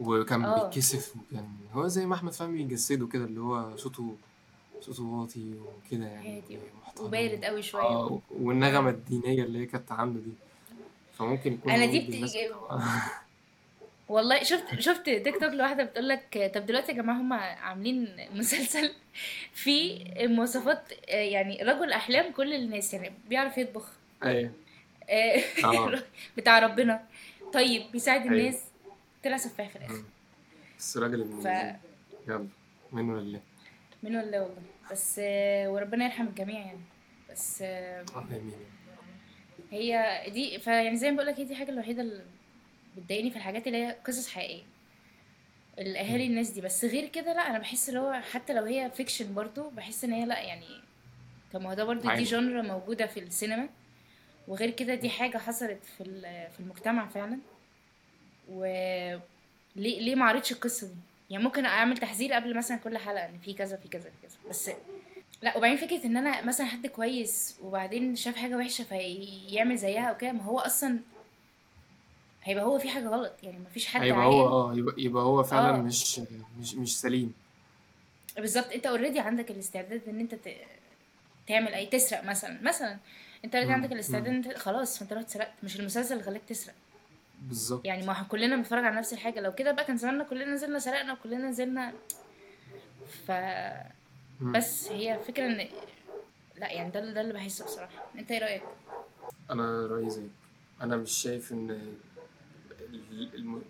وكان آه. بيتكسف وكان هو زي ما أحمد فهمي بيجسده كده اللي هو صوته صوته واطي وكده يعني محترم وبارد قوي شوية. آه والنغمة الدينية اللي هي كانت عنده دي. فممكن يكون أنا دي (laughs) والله شفت شفت تيك توك لواحدة بتقول لك طب دلوقتي يا جماعة هم عاملين (laughs) مسلسل فيه مواصفات آه، يعني رجل أحلام كل الناس يعني بيعرف يطبخ. أيوه. آه، آه. (laughs) بتاع ربنا. طيب بيساعد أيوة. الناس. طلع سفاح في الآخر. بس راجل ابن ف-. يلا منه لله من ولا والله. بس آه، وربنا يرحم الجميع يعني. بس آه، آه آمين. هي دي فيعني زي ما بقول لك هي دي الحاجة الوحيدة اللي بتضايقني في الحاجات اللي هي قصص حقيقية. الأهالي الناس دي. بس غير كده لا أنا بحس اللي هو حتى لو هي fiction برضو بحس إن هي لا يعني طب ما هو ده برضو دي. genre موجودة في السينما. وغير كده دي حاجة حصلت في في المجتمع فعلا. و ليه ما عرضش القصة دي؟ يعني ممكن أعمل تحذير قبل مثلا كل حلقة إن في كذا في كذا في كذا. بس لا وبعدين فكرة إن أنا مثلا حد كويس وبعدين شاف حاجة وحشة فيعمل زيها أو كده ما هو أصلا هيبقى هو في حاجة غلط. يعني ما فيش حد هيبقى هو آه يبقى, يبقى هو فعلا آه. مش مش مش سليم. بالظبط. أنت اوريدي عندك الاستعداد إن أنت ت... تعمل أي تسرق مثلا. مثلا أنت اوريدي. عندك الاستعداد إن انت خلاص أنت رحت سرقت. مش المسلسل اللي خلاك تسرق. بالظبط. يعني ما إحنا كلنا بنتفرج على نفس الحاجة. لو كده بقى كان زماننا كلنا نزلنا سرقنا وكلنا نزلنا ف. بس هي فكره إن لا يعني ده ده اللي بحسه بصراحة. أنت إيه رأيك؟ أنا رأيي زيك أنا مش شايف إن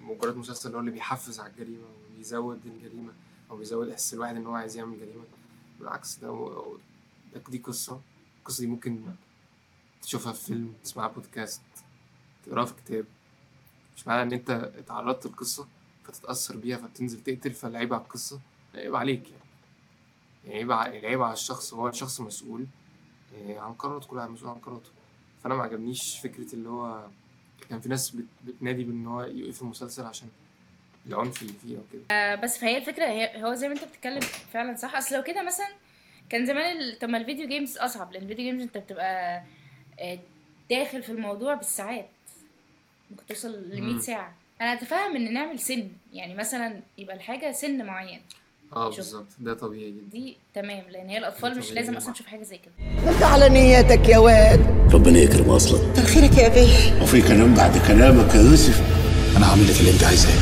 مجرد مسلسل هو اللي بيحفز على الجريمة وبيزود الجريمة أو بيزود إحساس الواحد إن هو عايز يعمل جريمة. بالعكس ده ده دي قصة. القصة دي ممكن تشوفها في فيلم تسمعها بودكاست تقرأها في كتاب. مش معنى إن أنت اتعرضت للقصة فتتأثر بيها فتنزل تقتل فالعيب على القصة؟ العيب عليك يعني. يعني العيب على العيب على الشخص هو الشخص مسؤول آه، عن قراراته كل واحد مسؤول عن قراراته. فأنا ما عجبنيش فكرة اللي هو كان في ناس بت- بتنادي بإن هو يوقف المسلسل عشان العنف اللي فيه أو كده. آه، بس فهي الفكرة هي هو زي ما أنت بتتكلم فعلا صح. أصل لو كده مثلا كان زمان. طب ما ال video games أصعب لأن ال video games أنت بتبقى آه، داخل في الموضوع بالساعات. ممكن توصل ل 100 مم. ساعة. أنا أتفهم إن نعمل سن. يعني مثلا يبقى الحاجة سن معين. آه. بالظبط. ده طبيعي جدا. دي تمام. لأن هي الأطفال مش لازم أصلا. تشوف حاجة زي كده. انت على نيتك يا واد. ربنا يكرم أصلا. كتر خيرك يا بيه. وفي كلام بعد كلامك يا يوسف. أنا هعمل لك اللي أنت عايزاه.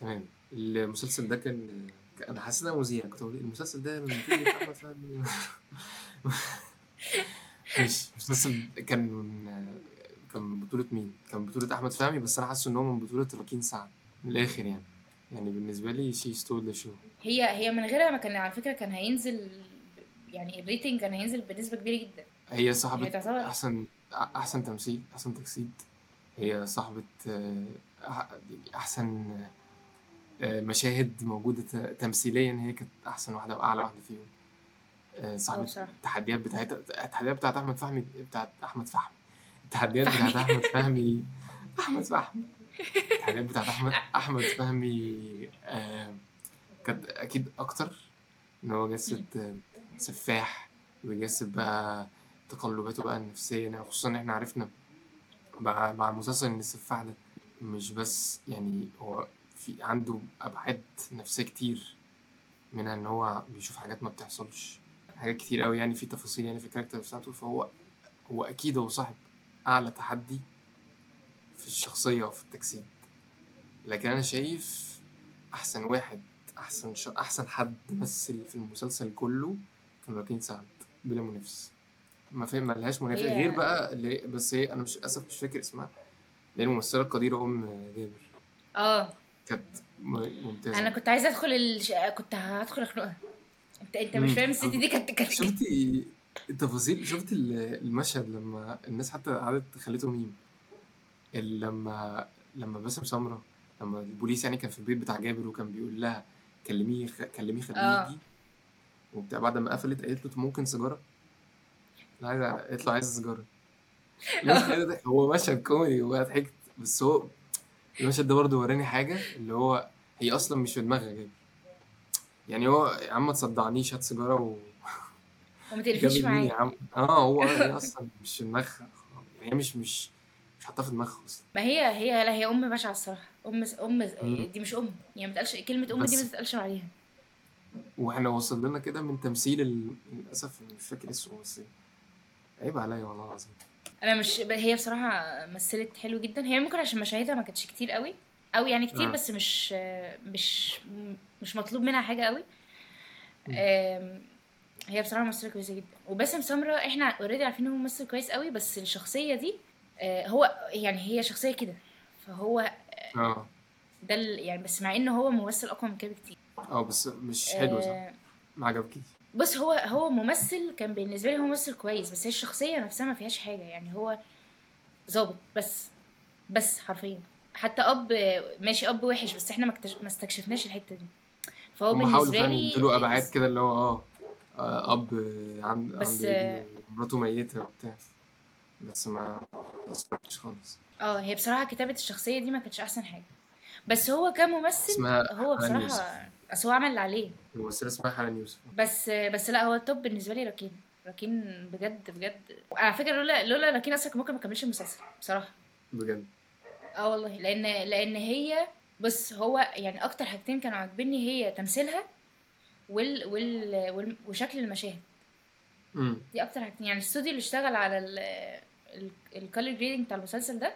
تمام. المسلسل ده كان- أنا حاسس ان أنا مذيع كنت بقول المسلسل ده من احمد فهمي (laughs) ماشي المسلسل كان من كان من بطولة مين؟ كان من بطولة أحمد فهمي بس أنا حاسس إن هو من بطولة راكين سعد من الآخر يعني. يعني بالنسبة لي she stole the show هي هي من غيرها ما كان على فكرة كان هينزل يعني ال rating كان هينزل بنسبة كبيرة جدا. هي صاحبة هي تعتبر- أحسن أحسن تمثيل أحسن تجسيد. هي صاحبة آه، آه، مشاهد موجودة ت- تمثيليا هي كانت أحسن واحدة وأعلى واحدة فيهم. آه، صاحبة بصراحة. التحديات بتاعتها التحديات بتاعت أحمد فهمي بتاعت أحمد فهمي. التحديات بتاعت أحمد (laughs) فهمي أحمد فهمي. التحديات بتاعت أحمد (laughs) أحمد فهمي آه، كانت أكيد أكتر. إن هو جسد آه، سفاح ويجسد بقى تقلباته بقى النفسية. يعني خصوصا إن إحنا عرفنا مع مع المسلسل إن السفاح ده مش بس يعني هو في عنده أبعاد نفسية كتير منها إن هو بيشوف حاجات ما بتحصلش. حاجات كتير قوي يعني في تفاصيل يعني في الكاركتر بتاعته فهو هو أكيد هو صاحب أعلى تحدي في الشخصية وفي التجسيد. لكن أنا شايف أحسن واحد أحسن ش... أحسن حد مثل في المسلسل كله كان راكين سعد بلا منافس. ما فاهم ملهاش منافس. غير بقى اللي بس هي أنا مش للأسف مش فاكر اسمها اللي هي الممثله القديرة أم جابر. آه. كانت ممتازة. أنا كنت عايزة أدخل الش... كنت هدخل اخنقها انت أنت مش. فاهم الست دي كانت كانت شفتي التفاصيل؟ شفت ال- المشهد لما الناس حتى قعدت خليته ميم؟ ال- لما لما باسم سمرة لما البوليس يعني كان في البيت بتاع جابر وكان بيقول لها كلميه خ... كلميه خليه آه. يجي وبتاع بعد ما قفلت قالت له "طب ممكن سيجارة؟ لا عايز قالت له عايز سيجارة. ده- (laughs) هو مشهد كوميدي وبقى ضحكت بس هو المشهد ده برضه وراني حاجة اللي هو هي أصلا مش في دماغها جابر يعني هو يا عم ما تصدعنيش هات سيجارة و... (laughs) وما جاب مين يا معايا. عم. آه هو هي أصلا مش في دماغها. يعني هي مش مش مش حاطاه في دماغها أصلا. ما هي هي لا هي أم بشعة الصراحة. أم أم. دي مش أم. يعني ما تقالش كلمة أم دي ما تتقالش عليها. وإحنا وصل لنا كده من تمثيل ال... للأسف مش فاكر اسمه بس عيب عليا والله العظيم. أنا مش هي بصراحة مثلت حلو جدا. هي ممكن عشان مشاهدها ما كانتش كتير قوي أو يعني كتير آه. بس مش مش مش مطلوب منها حاجة قوي. هي بصراحة ممثلة كويسة جدا. وباسم سمرة إحنا اوريدي عارفين إن هو ممثل كويس قوي بس الشخصية دي آه، هو يعني هي شخصية كده. فهو آه ده ال- يعني بس مع ان هو ممثل أقوى من كده بكتير. آه بس مش حلو صح؟ آه، ما عجبكيش؟ بص هو هو ممثل كان بالنسبة لي هو ممثل كويس بس هي الشخصية نفسها ما فيهاش حاجة يعني هو ظابط بس بس حرفيا. حتى أب ماشي أب وحش بس إحنا ما استكشفناش الحتة دي. فهو بالنسبة لي يدوا أبعاد كده اللي هو آه آه، أب عند بس- عند مراته ميتة وبتاع. بس ما استفدتش خالص. آه هي بصراحة كتابة الشخصية دي ما كانتش أحسن حاجة. بس هو كممثل هو بصراحة أصل هو عمل اللي عليه. الممثلة اسمها حنان يوسف. بس بس لا هو التوب بالنسبة لي راكين راكين بجد بجد. على فكرة لولا لولا راكين أصلا ممكن ما كملش المسلسل بصراحة. بجد. آه والله. لأن لأن هي بص هو يعني أكتر حاجتين كانوا عاجبني هي تمثيلها وال وال, وال وشكل المشاهد. امم دي أكتر حاجتين. يعني الاستوديو اللي اشتغل على ال color grading بتاع المسلسل ده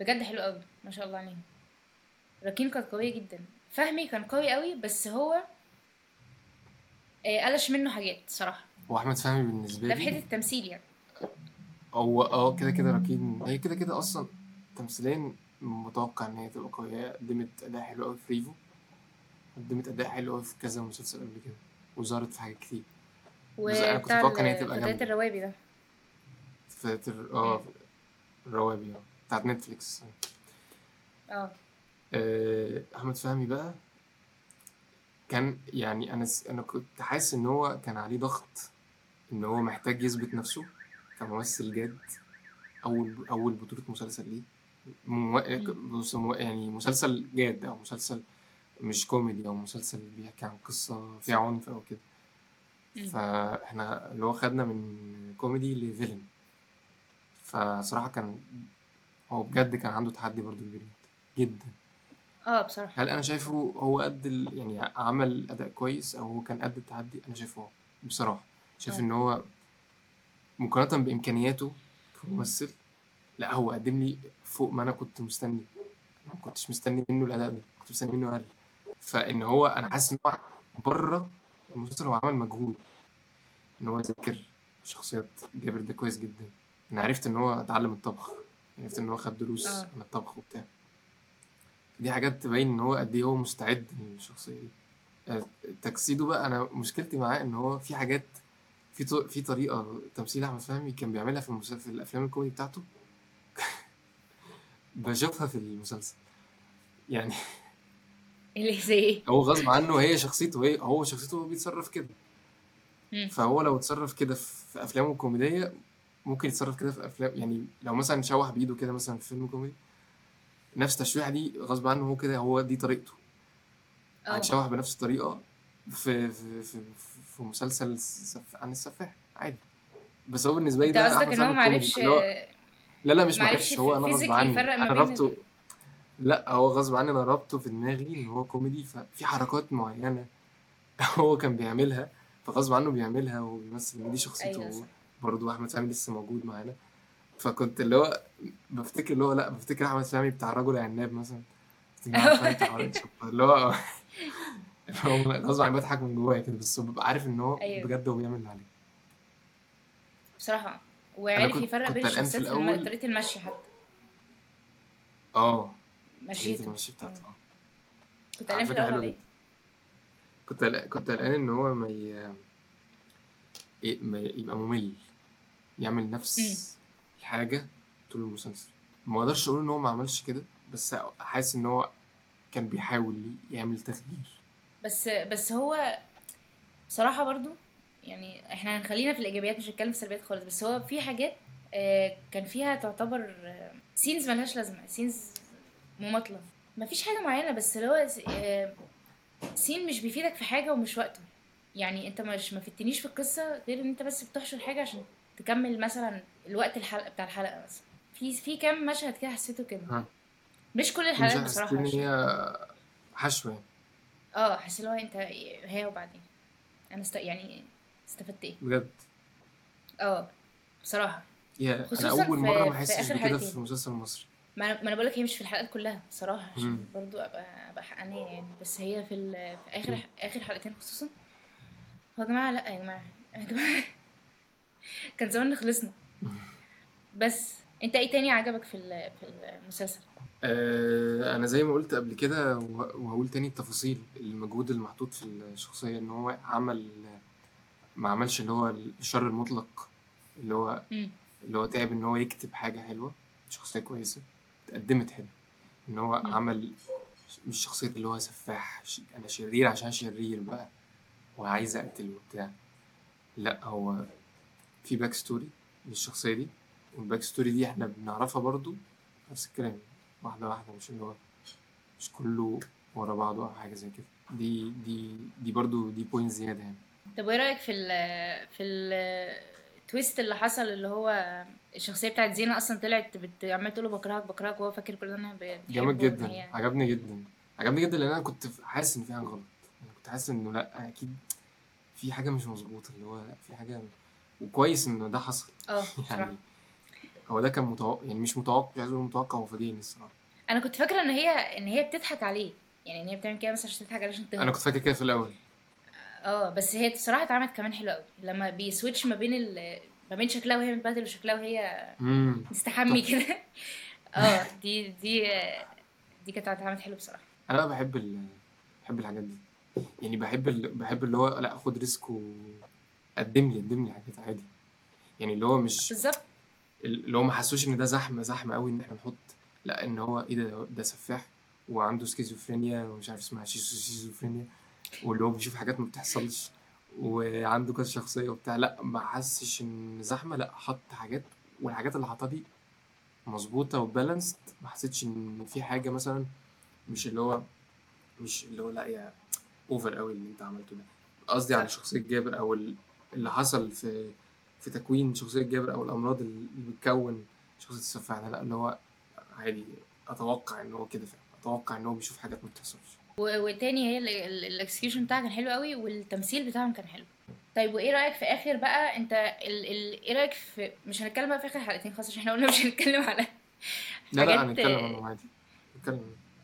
بجد حلو قوي ما شاء الله عليهم راكين كانت قوية جدا. فهمي كان قوي قوي بس هو آه، قلش منه حاجات صراحة. واحمد فهمي بالنسبة ده في حتة لي التمثيل يعني. هو آه كده كده راكين هي كده كده أصلا تمثيليا متوقع إن هي تبقى قوية. هي قدمت أداء حلو قوي في ريفو. قدمت أداء حلو قوي في كذا مسلسل قبل كده. وظهرت في حاجات كتير. أنا كنت متوقع إن هي تبقى جامدة. الروابي ده. تر... آه الروابي آه بتاعت نتفليكس. آه. آه، أحمد فهمي بقى كان يعني أنا. أنا كنت حاسس إن هو كان عليه ضغط إن هو محتاج يثبت نفسه كممثل جاد أول أول بطولة مسلسل ليه مو- يعني مسلسل جاد أو مسلسل مش كوميدي أو مسلسل بيحكي عن قصة فيها عنف أو كده. فإحنا اللي هو خدنا من كوميدي ل villain فصراحة كان هو بجد كان عنده تحدي برضه كبير جدا آه بصراحة. هل أنا شايفه هو قد ال... يعني عمل أداء كويس أو هو كان قد التحدي؟ أنا شايفه هو بصراحة. شايف آه. ان هو مقارنة بإمكانياته كممثل لا هو قدم لي فوق ما أنا كنت مستني. ما كنتش مستني منه الأداء ده كنت مستني منه أقل فإن هو أنا حاسس إن هو بره المسلسل هو عمل مجهود. إن هو ذاكر شخصيات جابر ده كويس جدا. أنا عرفت إن هو اتعلم الطبخ. عرفت إن هو خد دروس آه. عن الطبخ وبتاع. دي حاجات تبين إن هو قد إيه هو مستعد للشخصية دي. آه، تجسيده بقى أنا مشكلتي معاه إن هو في حاجات في في طريقة تمثيل أحمد فهمي كان بيعملها في المسلسل في الأفلام الكوميدي بتاعته. (laughs) بشوفها في المسلسل. يعني اللي زي إيه؟ هو غصب عنه هي شخصيته هي هو شخصيته هو بيتصرف كده. فهو لو اتصرف كده في أفلامه الكوميدية ممكن يتصرف كده في افلام يعني لو مثلا شوح بإيده كده مثلا في فيلم كوميدي نفس التشويحه دي غصب عنه هو كده هو دي طريقته. آه. هتشوح بنفس الطريقة في في في, في مسلسل سف... عن السفاح عادي. بس هو بالنسبة لي ده قصدك إن هو معرفش لا لا مش معرفش هو أنا غصب عني. أنا ربطه لا هو غصب عني أنا ربطه في دماغي إن هو كوميدي ففي حركات معينة (laughs) هو كان بيعملها فغصب عنه بيعملها وبيمثل دي شخصيته. صح. برضه أحمد فهمي لسه موجود معانا. فكنت اللي هو بفتكر اللي هو لا بفتكر أحمد فهمي بتاع الرجل العناب مثلا. (laughs) اللي هو غصب عني بضحك من جوايا كده بس ببقى عارف إن هو أيوه. بجد هو بيعمل اللي عليه. بصراحة. وعرف كنت- يفرق بين الشخصيات في. طريقة المشي حتى. آه. مشيته المشي بتاعته آه. كنت قلقان في الأول جدا. كنت كنت قلقان إن هو ما, ي... إيه ما يبقى ممل. يعمل. نفس الحاجة طول المسلسل. ما أقدرش أقول إن هو ما عملش كده بس حاسس إن هو كان بيحاول يعمل تغيير. بس بس هو بصراحة برضو يعني إحنا هنخلينا في الإيجابيات مش هنتكلم في السلبيات خالص بس هو في حاجات آه، كان فيها تعتبر scenes ملهاش لازمة scenes مماطلة. مفيش حاجة معينة بس اللي هو آه، scene مش بيفيدك في حاجة ومش وقته. يعني أنت مش ما فدتنيش في القصة غير إن أنت بس بتحشر حاجة عشان تكمل مثلا الوقت الحلقة بتاع الحلقة مثلا في في كام مشهد كده حسيته كده. مش كل الحلقات حاسس بصراحة. إن هي حشو يعني. آه حاسس اللي هو أنت هي وبعدين. أنا است... يعني استفدت إيه؟ بجد؟ آه بصراحة. يا أنا أول مرة ما احسش بكده حلقتين. في المسلسل المصري ما أنا بقول لك هي مش في الحلقات كلها بصراحة عشان مم. برضو أبقى أبقى حقانية يعني. بس هي في, ال... في آخر آخر حلقتين خصوصا. هو يا جماعة لا يا جماعة يا جماعة. (laughs) كان زمان خلصنا. بس انت إيه تاني عجبك في ال... في المسلسل آه، أنا زي ما قلت قبل كده وه- وهقول تاني التفاصيل المجهود المحطوط في الشخصية ان هو عمل ما عملش اللي هو الشر المطلق اللي هو. اللي هو تعب ان هو يكتب حاجة حلوة شخصية كويسة اتقدمت حلو ان هو. عمل مش شخصية اللي هو سفاح أنا شرير عشان شرير بقى وعايز اقتل وبتاع لا هو في backstory للشخصية دي. وال backstory دي إحنا بنعرفها برضو نفس الكلام واحدة واحدة مش اللي هو مش كله ورا بعضه أو حاجة زي كده. دي دي دي برضو دي point زيادة يعني. طب وإيه رأيك في ال في ال twist اللي حصل اللي هو الشخصية بتاعت زينة أصلا طلعت عمالة تقول له بكرهك بكرهك وهو فاكر كل بتحبه جامد وإن جدا هي- عجبني جدا. عجبني جدا لأن أنا كنت حاسس إن في حاجة غلط. أنا كنت حاسس إنه لأ أكيد في حاجة مش مظبوطة اللي هو في حاجة وكويس إن ده حصل. آه (laughs) يعني هو ده كان متوقع يعني مش متوقع مش عايز أقول متوقع هو فاجئني الصراحة. أنا كنت فاكرة إن هي إن هي بتضحك عليه. يعني إن هي بتعمل كده مثلا عشان تضحك عليه عشان تهرب أنا كنت فاكر كده في الأول. آه بس هي بصراحه اتعملت كمان حلوة قوي لما بيسويتش ما بين ال... ما بين شكلها وهي متبهدل وشكلها وهي مستحمي كده. (laughs) آه دي دي دي كانت اتعملت حلو بصراحة. أنا بقى بحب ال... بحب الحاجات دي. يعني بحب ال... بحب اللي هو لأ خد risk وقدم لي قدم لي حاجات عادي. يعني اللي هو مش بالظبط. اللي هو ما حسيتوش إن ده زحمة زحمة قوي إن إحنا نحط لأ إن هو إيه ده ده سفاح وعنده سكيزوفرينيا ومش عارف اسمها سكيزوفرينيا واللي هو بيشوف حاجات ما بتحصلش وعنده كذا شخصية وبتاع. لأ ما حسش إن زحمة لأ حط حاجات والحاجات اللي حطها دي مظبوطة و balanced ما حسيتش إن في حاجة مثلا مش اللي هو مش اللي هو لأ يا over قوي اللي أنت عملته ده. قصدي على شخصية جابر أو اللي حصل في في تكوين شخصية جابر أو الأمراض اللي بتكون شخصية السفاح ده لأ اللي هو عادي أتوقع إن هو كده فعلا. أتوقع إن هو بيشوف حاجات ما بتحصلش. والتاني هي ال execution بتاعها كان حلو قوي والتمثيل بتاعهم كان حلو. طيب وإيه رأيك في آخر بقى؟ أنت ال... ال... إيه رأيك في مش هنتكلم بقى في آخر حلقتين خلاص عشان إحنا قلنا مش هنتكلم على (laughs) لا لا هنتكلم عنه عادي. نتكلم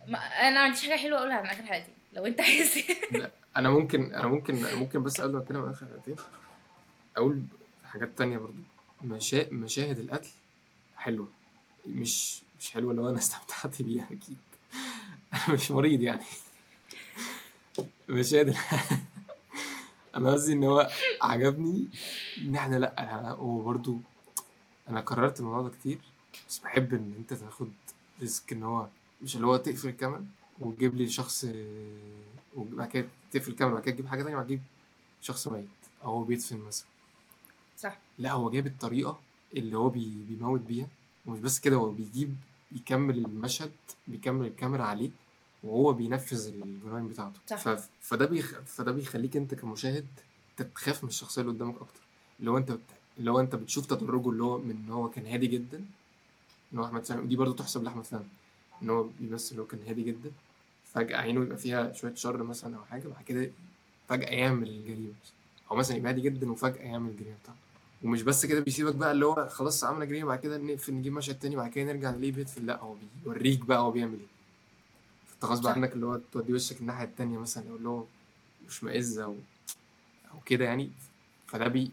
ما... أنا ما عنديش حاجة حلوة أقولها عن آخر حلقتين لو أنت عايز. لا أنا ممكن أنا ممكن ممكن بس قبل ما أتكلم عن آخر حلقتين. أقول حاجات تانية برضو. مشا... مشاهد القتل حلوة. مش مش حلوة اللي هو أنا (laughs) استمتعت بيها أكيد. أنا (laughs) مش مريض يعني. مشاهد (laughs) أنا قصدي إن هو عجبني إن إحنا لأ أنا- هو أنا كررت الموضوع ده كتير. بس بحب إن أنت تاخد risk إن هو مش اللي هو تقفل الكاميرا وتجيب لي شخص وبعد كده تقفل الكاميرا وبعد كده تجيب حاجة تانية وبعد كده تجيب شخص ميت أو هو بيدفن مثلا. صح. لا هو جايب الطريقة اللي هو بي بيموت بيها ومش بس كده هو بيجيب بيكمل المشهد بيكمل الكاميرا عليه وهو بينفذ الجرائم بتاعته. صح. ف... فده بيخ... فده بيخليك انت كمشاهد تخاف من الشخصية اللي قدامك أكتر. اللي هو انت بت... اللي هو انت بتشوف تدرجه اللي هو من إن هو كان هادي جدا إن هو أحمد فهمي ودي برضه تحسب لأحمد فهمي إن هو بيمثل اللي هو كان هادي جدا فجأة عينه يبقى فيها شوية شر مثلا أو حاجة بعد كده فجأة يعمل الجريمه أو مثلا يبقى هادي جدا وفجأة يعمل الجريمه بتاعته. ومش بس كده بيسيبك بقى اللي هو خلاص عملنا جريمه بعد كده نقفل نجيب مشهد تاني بعد كده نرجع نلاقيه بيقتل لا هو بيوريك بقى هو بيعمل إيه. فأنت غصب. عنك اللي هو تودي وشك الناحية التانية مثلا أو اللي هو مش مئز أو أو كده يعني. فده بي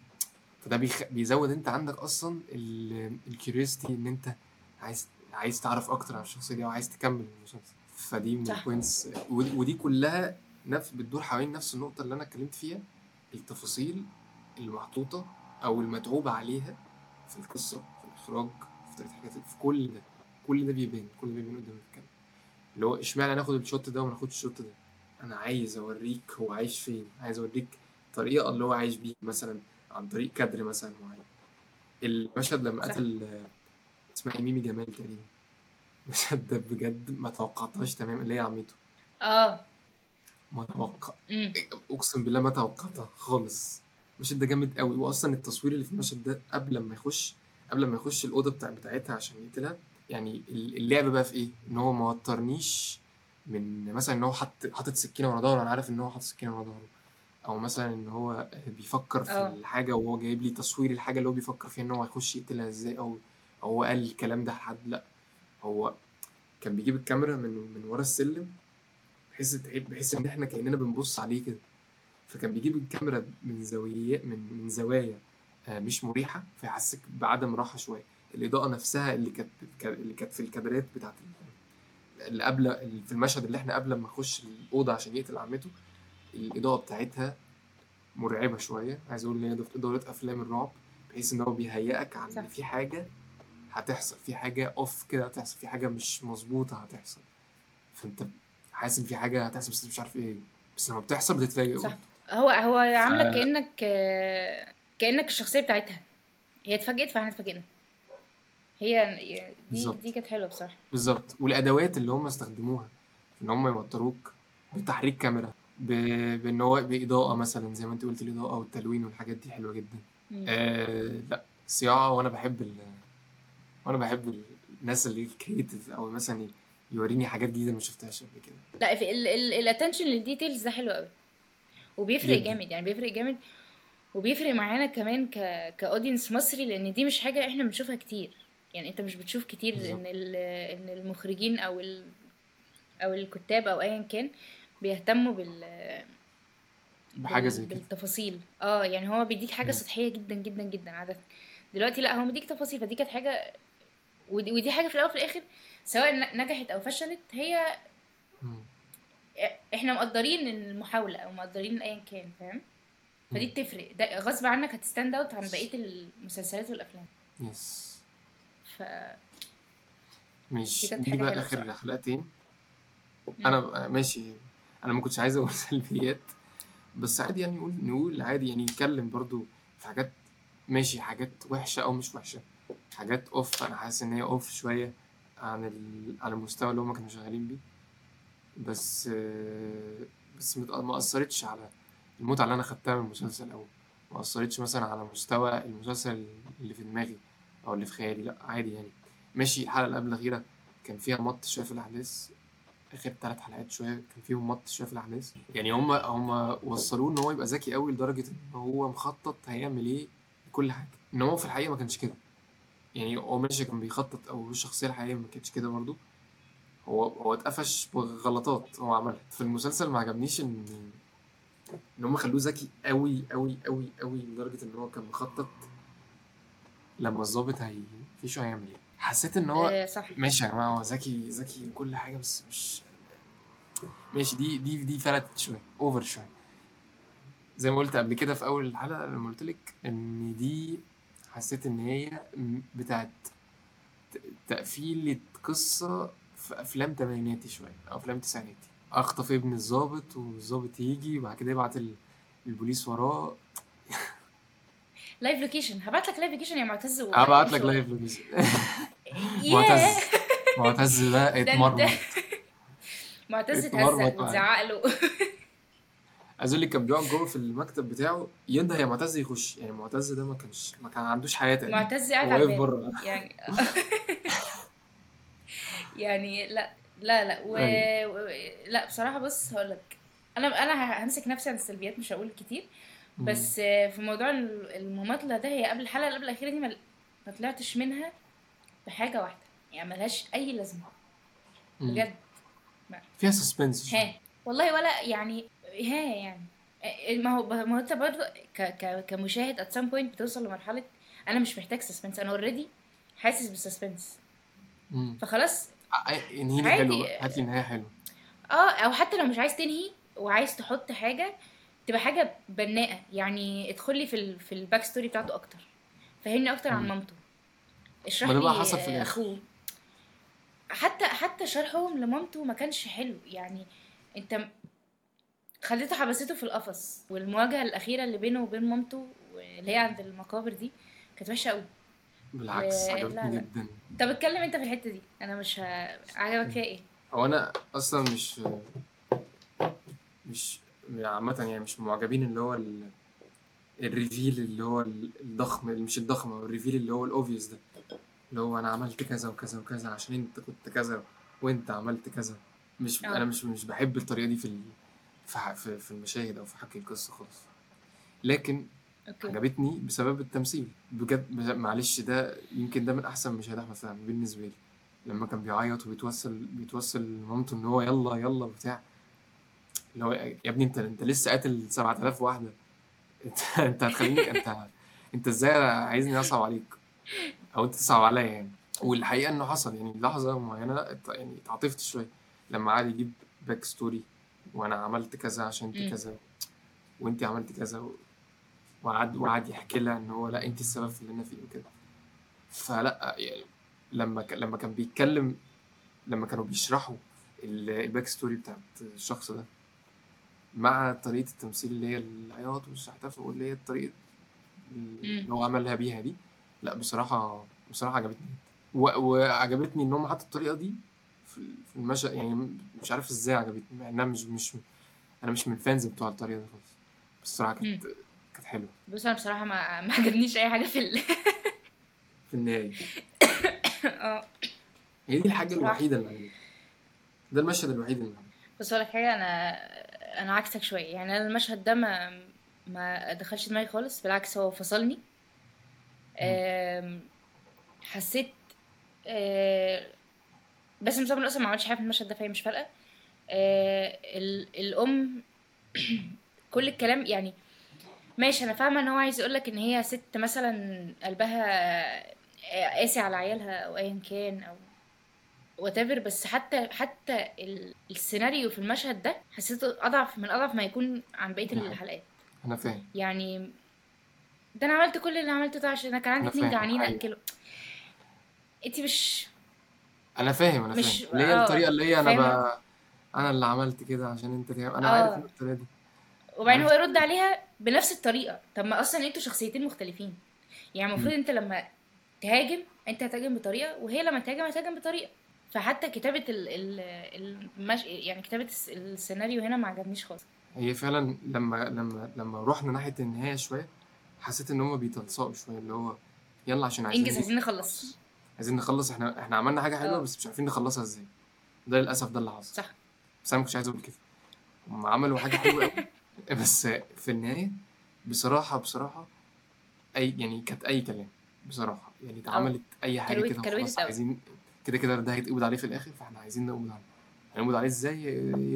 فده بيخ... بيزود أنت عندك أصلا ال curiosity إن أنت عايز عايز تعرف أكتر عن الشخصية دي أو عايز تكمل المسلسل فدي من. ال points ودي ودي كلها نفس بتدور حوالين نفس النقطة اللي أنا اتكلمت فيها التفاصيل المحطوطة أو المتعوب عليها في القصة في الإخراج في طريقة الحاجات في كل ده كل ده بيبان كل ده بيبان قدام الكاميرا. اللي هو إشمعنى ناخد ال shot ده وما ناخدش ال shot ده؟ أنا عايز أوريك هو عايش فين عايز أوريك الطريقة اللي هو عايش بيها مثلا عن طريق كادر مثلا معين. المشهد لما. قتل اسمها إيه؟ ميمي جمال تقريبا. المشهد ده بجد ما توقعتهاش تماما اللي هي عمته آه. ما توقع أقسم بالله ما توقعتها خالص. المشهد ده جامد قوي. واصلا التصوير اللي في المشهد ده قبل ما يخش قبل ما يخش الأوضة بتاع بتاعتها عشان يقتلها يعني ال- اللعب بقى في إيه؟ إن هو ما وترنيش من مثلا إن هو حط حاطط سكينة ورا ظهره. أنا عارف إن هو حاطط سكينة ورا ظهره. أو مثلا إن هو بيفكر في آه. الحاجة وهو جايب لي تصوير الحاجة اللي هو بيفكر فيها إن هو هيخش يقتلها إزاي أو هو قال الكلام ده لحد. لأ هو كان بيجيب الكاميرا من من ورا السلم بحيث بحيث إن إحنا كأننا بنبص عليه كده. فكان بيجيب الكاميرا من زاوية من من زوايا آه، مش مريحة فيحسسك بعدم راحة شوية. الإضاءة نفسها اللي كانت اللي كانت في الكادرات بتاعت ال- اللي قبل في المشهد اللي إحنا قبل ما نخش الأوضة عشان يقتل عمته الإضاءة بتاعتها مرعبة شوية. عايز أقول إن هي إضاءة أفلام الرعب بحيث إن هو بيهيئك عن. إن في حاجة هتحصل في حاجة أوف كده هتحصل في حاجة مش مظبوطة هتحصل. فأنت حاسس إن في حاجة هتحصل بس مش عارف إيه. بس لما بتحصل بتتفاجئ. صح. هو هو عاملك ف- كأنك كأنك الشخصية بتاعتها. هي اتفاجئت فاحنا اتفاجئنا. هي دي بالظبط. دي كانت حلوة بصراحة. بالظبط. والأدوات اللي هم استخدموها إن هم يوتروك بتحريك كاميرا ب... بإن هو بإضاءة مثلا زي ما أنت قلت الإضاءة والتلوين والحاجات دي حلوة جدا. مم. آه لأ صياعة وأنا بحب ال... وأنا بحب الناس اللي creative أو مثلا يوريني حاجات جديدة ما شفتهاش قبل كده. لأ في ال attention لل details ده حلو قوي وبيفرق جدا. جامد يعني بيفرق جامد وبيفرق معانا كمان ك ك audience مصري لأن دي مش حاجة إحنا بنشوفها كتير يعني أنت مش بتشوف كتير. إن إن المخرجين أو ال أو الكتاب أو ايا كان بيهتموا بال بحاجة زي كده بالتفاصيل آه يعني هو بيديك حاجة. سطحية جدا جدا جدا عادة دلوقتي لأ هو مديك تفاصيل فدي كانت حاجة ودي, ودي حاجة في الأول وفي الآخر سواء نجحت أو فشلت هي. إحنا مقدرين المحاولة أو مقدرين ايا كان فاهم؟ فدي. بتفرق. ده غصب عنك هت stand out عن بقية المسلسلات والأفلام. yes. ف ماشي. دي بقى آخر. حلقتين أنا ماشي. أنا ما كنتش عايز أقول (laughs) سلبيات بس عادي يعني نقول نقول عادي يعني نتكلم برضو في حاجات ماشي حاجات وحشة أو مش وحشة. حاجات off أنا حاسس إن هي off شوية عن ال... عن المستوى اللي هم كانوا شغالين بيه. بس بس ما أثرتش على المتعه اللي أنا خدتها من المسلسل أو ما أثرتش مثلا على مستوى المسلسل اللي في دماغي أو اللي في خيالي لأ عادي يعني. ماشي الحلقة اللي قبل الأخيرة كان فيها مط شوية في الأحداث. آخر ثلاث حلقات شوية كان فيهم مط شوية في الأحداث. يعني هم هم وصلوه إن هو يبقى ذكي قوي لدرجة إن هو مخطط هيعمل إيه لكل حاجة. إن هو في الحقيقة ما كانش كده. يعني هو ماشي كان بيخطط أو الشخصية الحقيقية ما كانتش كده برضو هو هو اتقفش بغلطات هو عملها. في المسلسل ما عجبنيش إن إن هم خلوه ذكي قوي قوي قوي قوي لدرجة إن هو كان مخطط لما الظابط هي في شو هيعمل إيه. حسيت إن هو آه صح. ماشي يا جماعة هو ذكي ذكي وكل حاجة بس مش ماشي. دي دي دي فلتت شوية اوفر شوية. زي ما قلت قبل كده في أول الحلقة لما قلت لك إن دي حسيت إن هي بتاعت ت- تقفيلة قصة في أفلام تمانيناتي شوية أو أفلام تسعيناتي. أخطف ابن الضابط والضابط يجي وبعد كده يبعت ال- البوليس وراه. live location هبعت لك live location يا معتز أبعت لك (laughs) live location. معتز. (laughs) معتز ده اتمرمط. (laughs) معتز اتهزق. وتزعق له. عايز أقول لك كان بيقعد جوه في المكتب بتاعه ينده يا معتز يخش. يعني معتز ده ما كانش ما كان عندوش حياة تقريبا معتز قاعد على بره يعني يعني لا لا لا و... أيوة. و... لا بصراحة بص هقول لك أنا أنا همسك نفسي عن السلبيات مش هقول كتير بس في موضوع ال- المماطلة ده هي قبل الحلقة اللي قبل الأخيرة دي ما طلعتش منها بحاجة واحدة يعني ملهاش أي لازمة. بجد فيها suspense ها والله ولا يعني ها يعني آه، ما هو ما هو أنت برضه ك... ك... كمشاهد at some point بتوصل لمرحلة أنا مش محتاج suspense أنا already حاسس بال suspense. فخلاص انهي لي. حلو هات لي نهايه حلوة. آه أو حتى لو مش عايز تنهي وعايز تحط حاجة تبقى حاجة بناءة. يعني ادخلي في ال... في ال back story بتاعته أكتر. فهمني أكتر عن. مامته. اشرح لي بقى حصل في. أخوه. حتى حتى شرحهم لمامته ما كانش حلو. يعني أنت خليته حبسته في القفص. والمواجهة الأخيرة اللي بينه وبين مامته اللي هي عند المقابر دي كانت وحشة قوي بالعكس لا، عجبتني لا. جدا. طب اتكلم انت في الحتة دي. أنا مش ه... عجبك فيها إيه؟ هو أنا أصلا مش مش عامة يعني مش معجبين اللي هو ال... ال reveal اللي هو ال- الضخم مش الضخم هو ال reveal اللي هو ال obvious ده. اللي هو أنا عملت كذا وكذا وكذا عشان أنت كنت كذا وأنت عملت كذا. مش آه. أنا مش مش بحب الطريقة دي في ال... في في المشاهد أو في حكي القصة خالص. لكن okay. عجبتني بسبب التمثيل. بجد بج- معلش ده يمكن ده من أحسن مشاهد أحمد فهمي بالنسبة لي. لما كان بيعيط وبيتوسل بيتوسل لمامته إن هو يلا يلا بتاع اللي هو يا ابني أنت أنت لسه قاتل 7000 واحدة. (laughs) أنت أنت هتخليني أنت أنت إزاي عايزني أصعب عليك؟ أو أنت تصعب عليا يعني. والحقيقة إنه حصل يعني لحظة معينة يعني اتعاطفت شوية. لما قعد يجيب back story وأنا عملت كذا عشان. أنت كذا وأنت عملت كذا. وقعد وقعد يحكي لها إن هو لا انت السبب في اللي أنا فيه وكده. فلا يعني لما ك... لما كان بيتكلم لما كانوا بيشرحوا ال- ال back story بتاعت الشخص ده مع طريقة التمثيل اللي هي العياط والشحتفة واللي هي الطريقة اللي هو عملها بيها دي لا بصراحة بصراحة عجبتني. و... وعجبتني إن هم حطوا الطريقة دي في المشهد يعني مش عارف إزاي عجبتني مع إنها مش مش أنا مش من fans بتوع الطريقة دي خالص. بس الصراحة كانت حلوة بص أنا بصراحة ما ما عجبنيش أي حاجة في ال... (laughs) في النهاية (coughs) آه. هي دي الحاجة بصراحة. الوحيدة اللي عجبتني. ده المشهد الوحيد اللي عجبني. بس أقول لك حاجة أنا أنا عكسك شوية. يعني أنا المشهد ده ما ما دخلش دماغي خالص بالعكس هو فصلني. حسيت أه، بس مسافر أصلا ما عملش حاجة في المشهد ده فهي مش فارقة. ال- الأم (clears throat) كل الكلام يعني ماشي أنا فاهمة إن هو عايز يقولك إن هي ست مثلا قلبها قاسي على عيالها أو ايا كان أو whatever بس حتى حتى ال- السيناريو في المشهد ده حسيته أضعف من أضعف ما يكون عن بقية نعم. الحلقات أنا فاهم يعني ده أنا عملت كل اللي عملته ده عشان أنا كان عندي اتنين جعانين أيوة. اكلوا أنتي مش أنا فاهم أنا مش- فاهم اللي هي آه، الطريقة اللي هي أنا؟ ب... أنا اللي عملت كده عشان أنت تعمل أنا آه. عارف الطريقة دي وبعدين هو. يرد عليها بنفس الطريقة. طب ما أصلا أنتوا شخصيتين مختلفين. يعني المفروض أنت لما تهاجم أنت هتهاجم بطريقة وهي لما تهاجم هتهاجم بطريقة. فحتى كتابة ال ال المش... يعني كتابة الس- السيناريو هنا ما عجبنيش خالص. هي فعلا لما لما لما رحنا ناحية النهاية شوية حسيت إن هم بيتلصقوا شوية اللي هو يلا عشان عايزين إنجز عايزين نخلص. عايزين نخلص إحنا إحنا عملنا حاجة حلوة آه. بس مش عارفين نخلصها إزاي. ده للأسف ده اللي حصل. صح. بس أنا ما كنتش عايز أقول كده. هم عملوا حاجة حلوة قوي (laughs) بس في النهاية بصراحة بصراحة أي يعني كانت أي كلام بصراحة. يعني اتعملت أي حاجة كده خلاص. عايزين كده كده ده هيتقبض عليه في الآخر فإحنا عايزين نقبض عليه. هنقبض عليه إزاي؟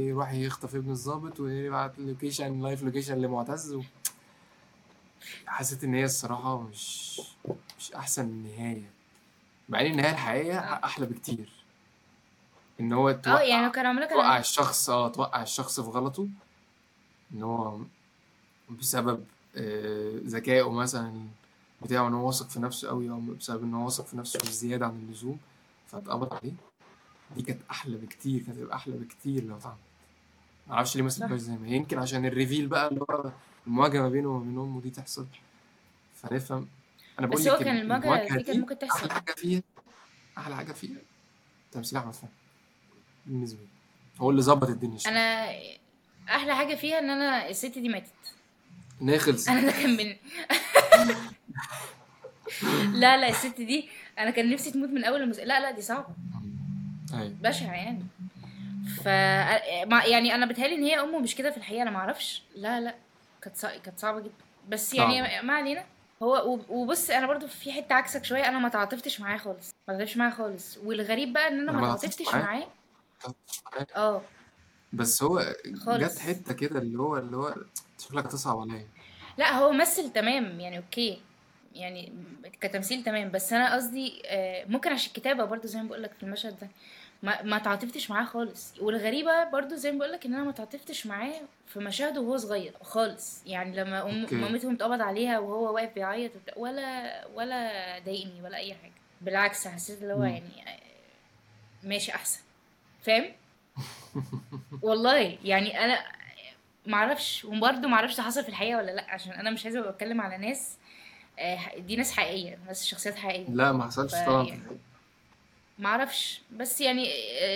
يروح يخطف ابن الضابط ويبعت location live location لمعتز و... حسيت إن هي الصراحة مش مش أحسن نهاية. مع إن النهاية الحقيقية آه. أحلى بكتير. إن هو آه توقع يعني كانوا عملوا توقع الشخص آه توقع الشخص في غلطه. إن هو بسبب آه، ذكائه مثلا بتاعه إن هو واثق في نفسه قوي أو بسبب إن هو واثق في نفسه بزياده عن اللزوم فاتقبض عليه. دي كانت أحلى بكتير كانت هتبقى أحلى بكتير لو اتعمل معرفش ليه ما سابهاش زي ما هي. يمكن عشان الريفيل بقى اللي هو المواجهة ما بينه وبين أمه دي تحصل. فنفهم. أنا بقول بس هو لك كان المواجهة دي كانت ممكن تحصل. أحلى حاجة فيها أحلى حاجة فيها تمثيل أحمد فهمي بالنسبة لي. هو اللي ظبط الدنيا شوية. أنا أحلى حاجة فيها إن أنا الست دي ماتت. خلصت أنا ده كان من لا لا الست دي أنا كان نفسي تموت من أول المس... لا لا دي صعبة. أيوه. بشعة يعني. ف يعني أنا بتهيألي إن هي امه مش كده في الحقيقة أنا ما أعرفش لا لا كانت صع... كانت صعبة جدا. بس يعني صعبة. ما علينا. هو وب- وبص أنا برضو في حتة عكسك شوية أنا ما تعاطفتش معاه خالص. ما تعاطفتش معاه خالص. والغريب بقى إن أنا أنا ما تعاطفتش. معاه؟ آه. بس هو خالص. جت حتة كده اللي هو اللي هو شكلك هتصعب عليا. لا هو مثل تمام يعني أوكي. يعني كتمثيل تمام. بس أنا قصدي آه، ممكن عشان الكتابة برضو زي ما بقول لك في المشهد ده ما ما تعاطفتش معاه خالص. والغريبة برضو زي ما بقول لك إن أنا ما تعاطفتش معاه في مشاهده وهو صغير خالص. يعني لما أم أوكي. مامته اتقبض عليها وهو واقف بيعيط وبتاع، ولا ولا ضايقني ولا أي حاجة. بالعكس حسيت اللي هو مم. يعني آه، ماشي أحسن. فاهم؟ (laughs) والله يعني أنا معرفش وبرضه معرفش ده حصل في الحقيقة ولا لأ عشان أنا مش عايزة بتكلم على ناس آه، دي ناس حقيقية ناس شخصيات حقيقية. لا ما حصلش طبعا يعني معرفش. بس يعني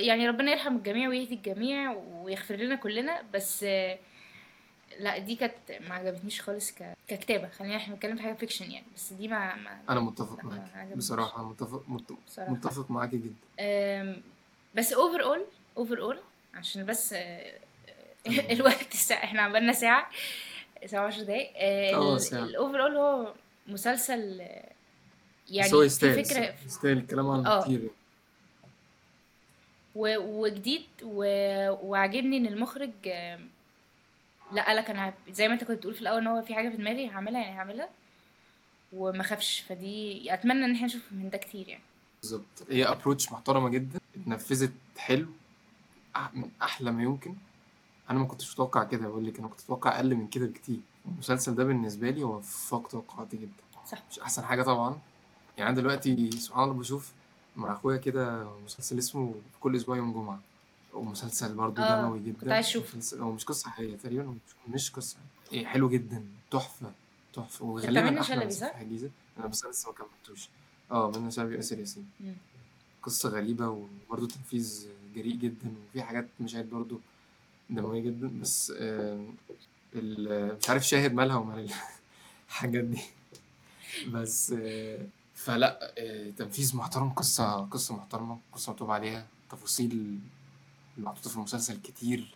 يعني ربنا يرحم الجميع ويهدي الجميع ويغفر لنا كلنا بس آه، لأ دي كانت ما عجبتنيش خالص ك... ككتابة. خلينا إحنا بنتكلم في حاجة fiction يعني بس دي ما, ما أنا متفق معاك. بصراحة متفق. متفق معاكي جدا. بس overall overall عشان بس آه، الوقت الساعة إحنا عملنا ساعة ساعة وعشر دقايق. ساعة. ال overall هو مسلسل آه، يعني في يستاهل فكرة يستاهل الكلام عنه. كتير. وجديد و... وعجبني إن المخرج لا قالك أنا زي ما أنت كنت بتقول في الأول إن هو في حاجة في دماغي هعملها يعني هعملها وما خافش. فدي أتمنى إن إحنا نشوف من ده كتير يعني. بالظبط. هي ابروتش محترمة جدا اتنفذت حلو. من أحلى ما يمكن. أنا ما كنتش متوقع كده بقول لك أنا كنت متوقع أقل من كده بكتير. المسلسل ده بالنسبة لي هو فوق توقعاتي جدا. صح. مش أحسن حاجة طبعا. يعني أنا دلوقتي سبحان الله بشوف مع أخويا كده مسلسل اسمه كل أسبوع يوم جمعة. ومسلسل برضه آه، دموي جدا. كنت عايز. مسلسل- هو مش قصة حقيقية تقريبا مش- قصة. إيه حلو جدا. تحفة. تحفة. وغالبا أحلى صح؟ أنا بس لسه ما كملتوش. آه منى شلبي وآسر ياسين. مم. قصة غريبة وبرضه تنفيذ جريء جدا وفي حاجات مشاهد برضه دموية جدا بس مش عارف شاهد مالها ومال (laughs) الحاجات دي. بس آه، فلا آه، تنفيذ محترم قصة قصة محترمة قصة مكتوب عليها تفاصيل محطوطة في المسلسل كتير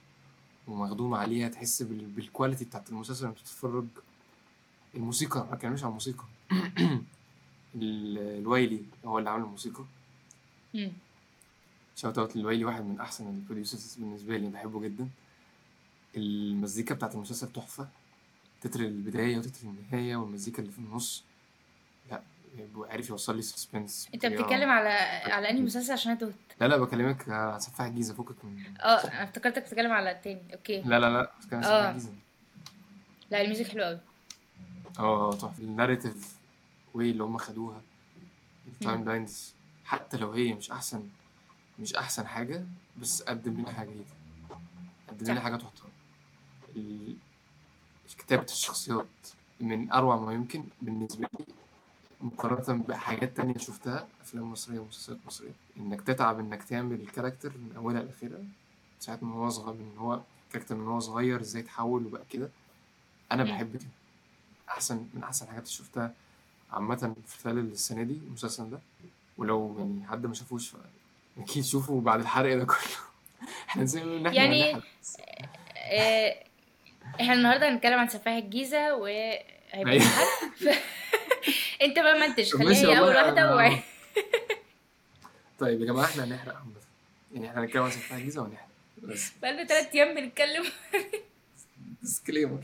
ومخدوم عليها تحس بال- بالكواليتي بتاعت المسلسل لما بتتفرج. الموسيقى ما بتكلمش عن الموسيقى. (clears throat) ال- الوايلي هو اللي عامل الموسيقى. shout out لل ويلي واحد من أحسن ال producers بالنسبة لي بحبه جدا. المزيكا بتاعت المسلسل تحفة. تتر البداية وتتر النهاية والمزيكا اللي في النص. لا عارف يوصل لي suspense أنت بتتكلم على على أنهي مسلسل عشان أنا لا لا بكلمك على سفاح الجيزه فكك من آه أنا افتكرتك بتتكلم على التاني. أوكي. لا لا لا بتكلم على. سفاح الجيزه لا ال music حلو قوي آه آه تحفة. ال narrative way اللي هم خدوها ال timelines حتى لو هي مش أحسن مش أحسن حاجة بس قدم لنا حاجة جديدة. قدم لنا. حاجة تحترم. كتابة الشخصيات من أروع ما يمكن بالنسبة لي مقارنة بحاجات تانية شفتها أفلام مصرية ومسلسلات مصرية. إنك تتعب إنك تعمل ال character من أولها لآخرها ساعة ما هو صغير من هو character من هو صغير إزاي تحول وبقى كده. أنا مم. بحب كده. أحسن من أحسن حاجات شفتها عامة في خلال السنة دي المسلسل ده. ولو يعني حد ما شافوش ف- أكيد شوفوا بعد الحرق ده كله. (laughs) إحنا زي ما إن إحنا يعني. آه، إحنا النهارده هنتكلم عن سفاح الجيزة وهيبقى أيوة. حد ف... (laughs) أنت بقى منتج خليها هي أول واحدة و... طيب يا جماعة إحنا هنحرق يعني إحنا هنتكلم عن سفاح الجيزة وهنحرق. بس. بقالنا تلات أيام بنتكلم. disclaimer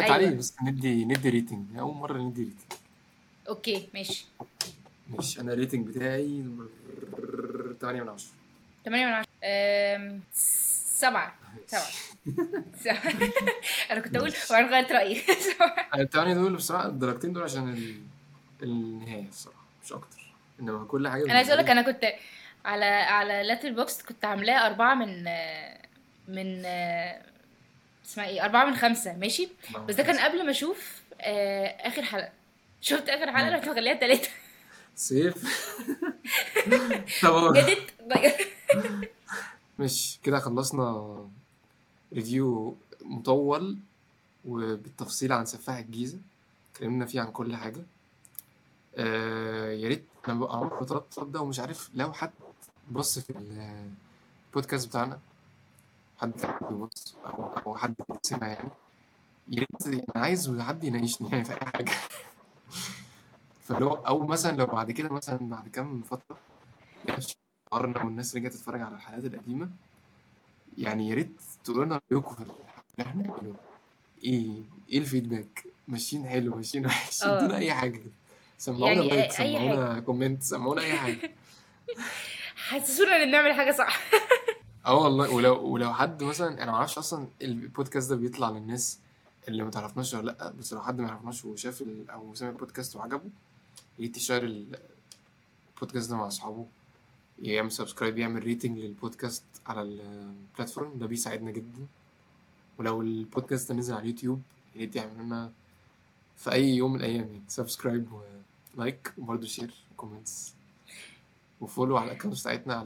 أيوة. تعالي بس ندي ندي rating أول مرة ندي ريتنج أوكي ماشي. ماشي. أنا ال rating بتاعي 8 من 10 8 من 10 أم... سبعة. سبعة. سبعة. (laughs) أنا كنت أقول وبعدين غيرت رأيي. (laughs) سبعة. الثمانية دول بصراحة الدرجتين دول عشان ال... النهاية الصراحة مش أكتر. إنما كل حاجة أنا عايز أقول لك أنا كنت على على Letterboxd كنت عاملاه أربعة من من اسمها إيه؟ أربعة من خمسة. ماشي؟ بس ده كان قبل ما أشوف آه، آخر حلقة. شفت آخر حلقة؟ رحت مخليها تلاتة. سيف. (laughs) طبعا جدا مش كده خلصنا review مطول وبالتفصيل عن سفاح الجيزة. اتكلمنا فيه عن كل حاجة. آه يا ريت أنا ببقى الطلب ده ومش عارف لو حد بص في البودكاست بتاعنا حد بيبص أو أو حد سمع يعني يا ريت أنا عايز حد يناقشني يعني في أي حاجة. فلو أو مثلا لو بعد كده مثلا بعد كام فترة قررنا والناس رجعت تتفرج على الحلقات القديمة. يعني يا ريت تقولوا لنا رأيكم في اللي إحنا بنعمله إيه؟ إيه ال feedback ماشيين حلو ماشيين وحش. آه. ادونا أي حاجة. سمعونا يعني like سمعونا comment سمعونا أي حاجة. (laughs) حسسونا إن بنعمل حاجة صح. (laughs) آه والله. ولو ولو حد مثلا أنا ما أعرفش أصلا البودكاست ده بيطلع للناس اللي ما تعرفناش ولا لأ. بس لو حد ما يعرفناش وشاف. أو سمع البودكاست وعجبه يا ريت ي share البودكاست ده مع أصحابه يعمل subscribe يعمل rating للبودكاست على ال platform ده بيساعدنا جدا. ولو البودكاست ده نزل على اليوتيوب يا ريت يعمل لنا في أي يوم من الأيام يعني subscribe و like وبرضه share و comments و follow على ال account بتاعتنا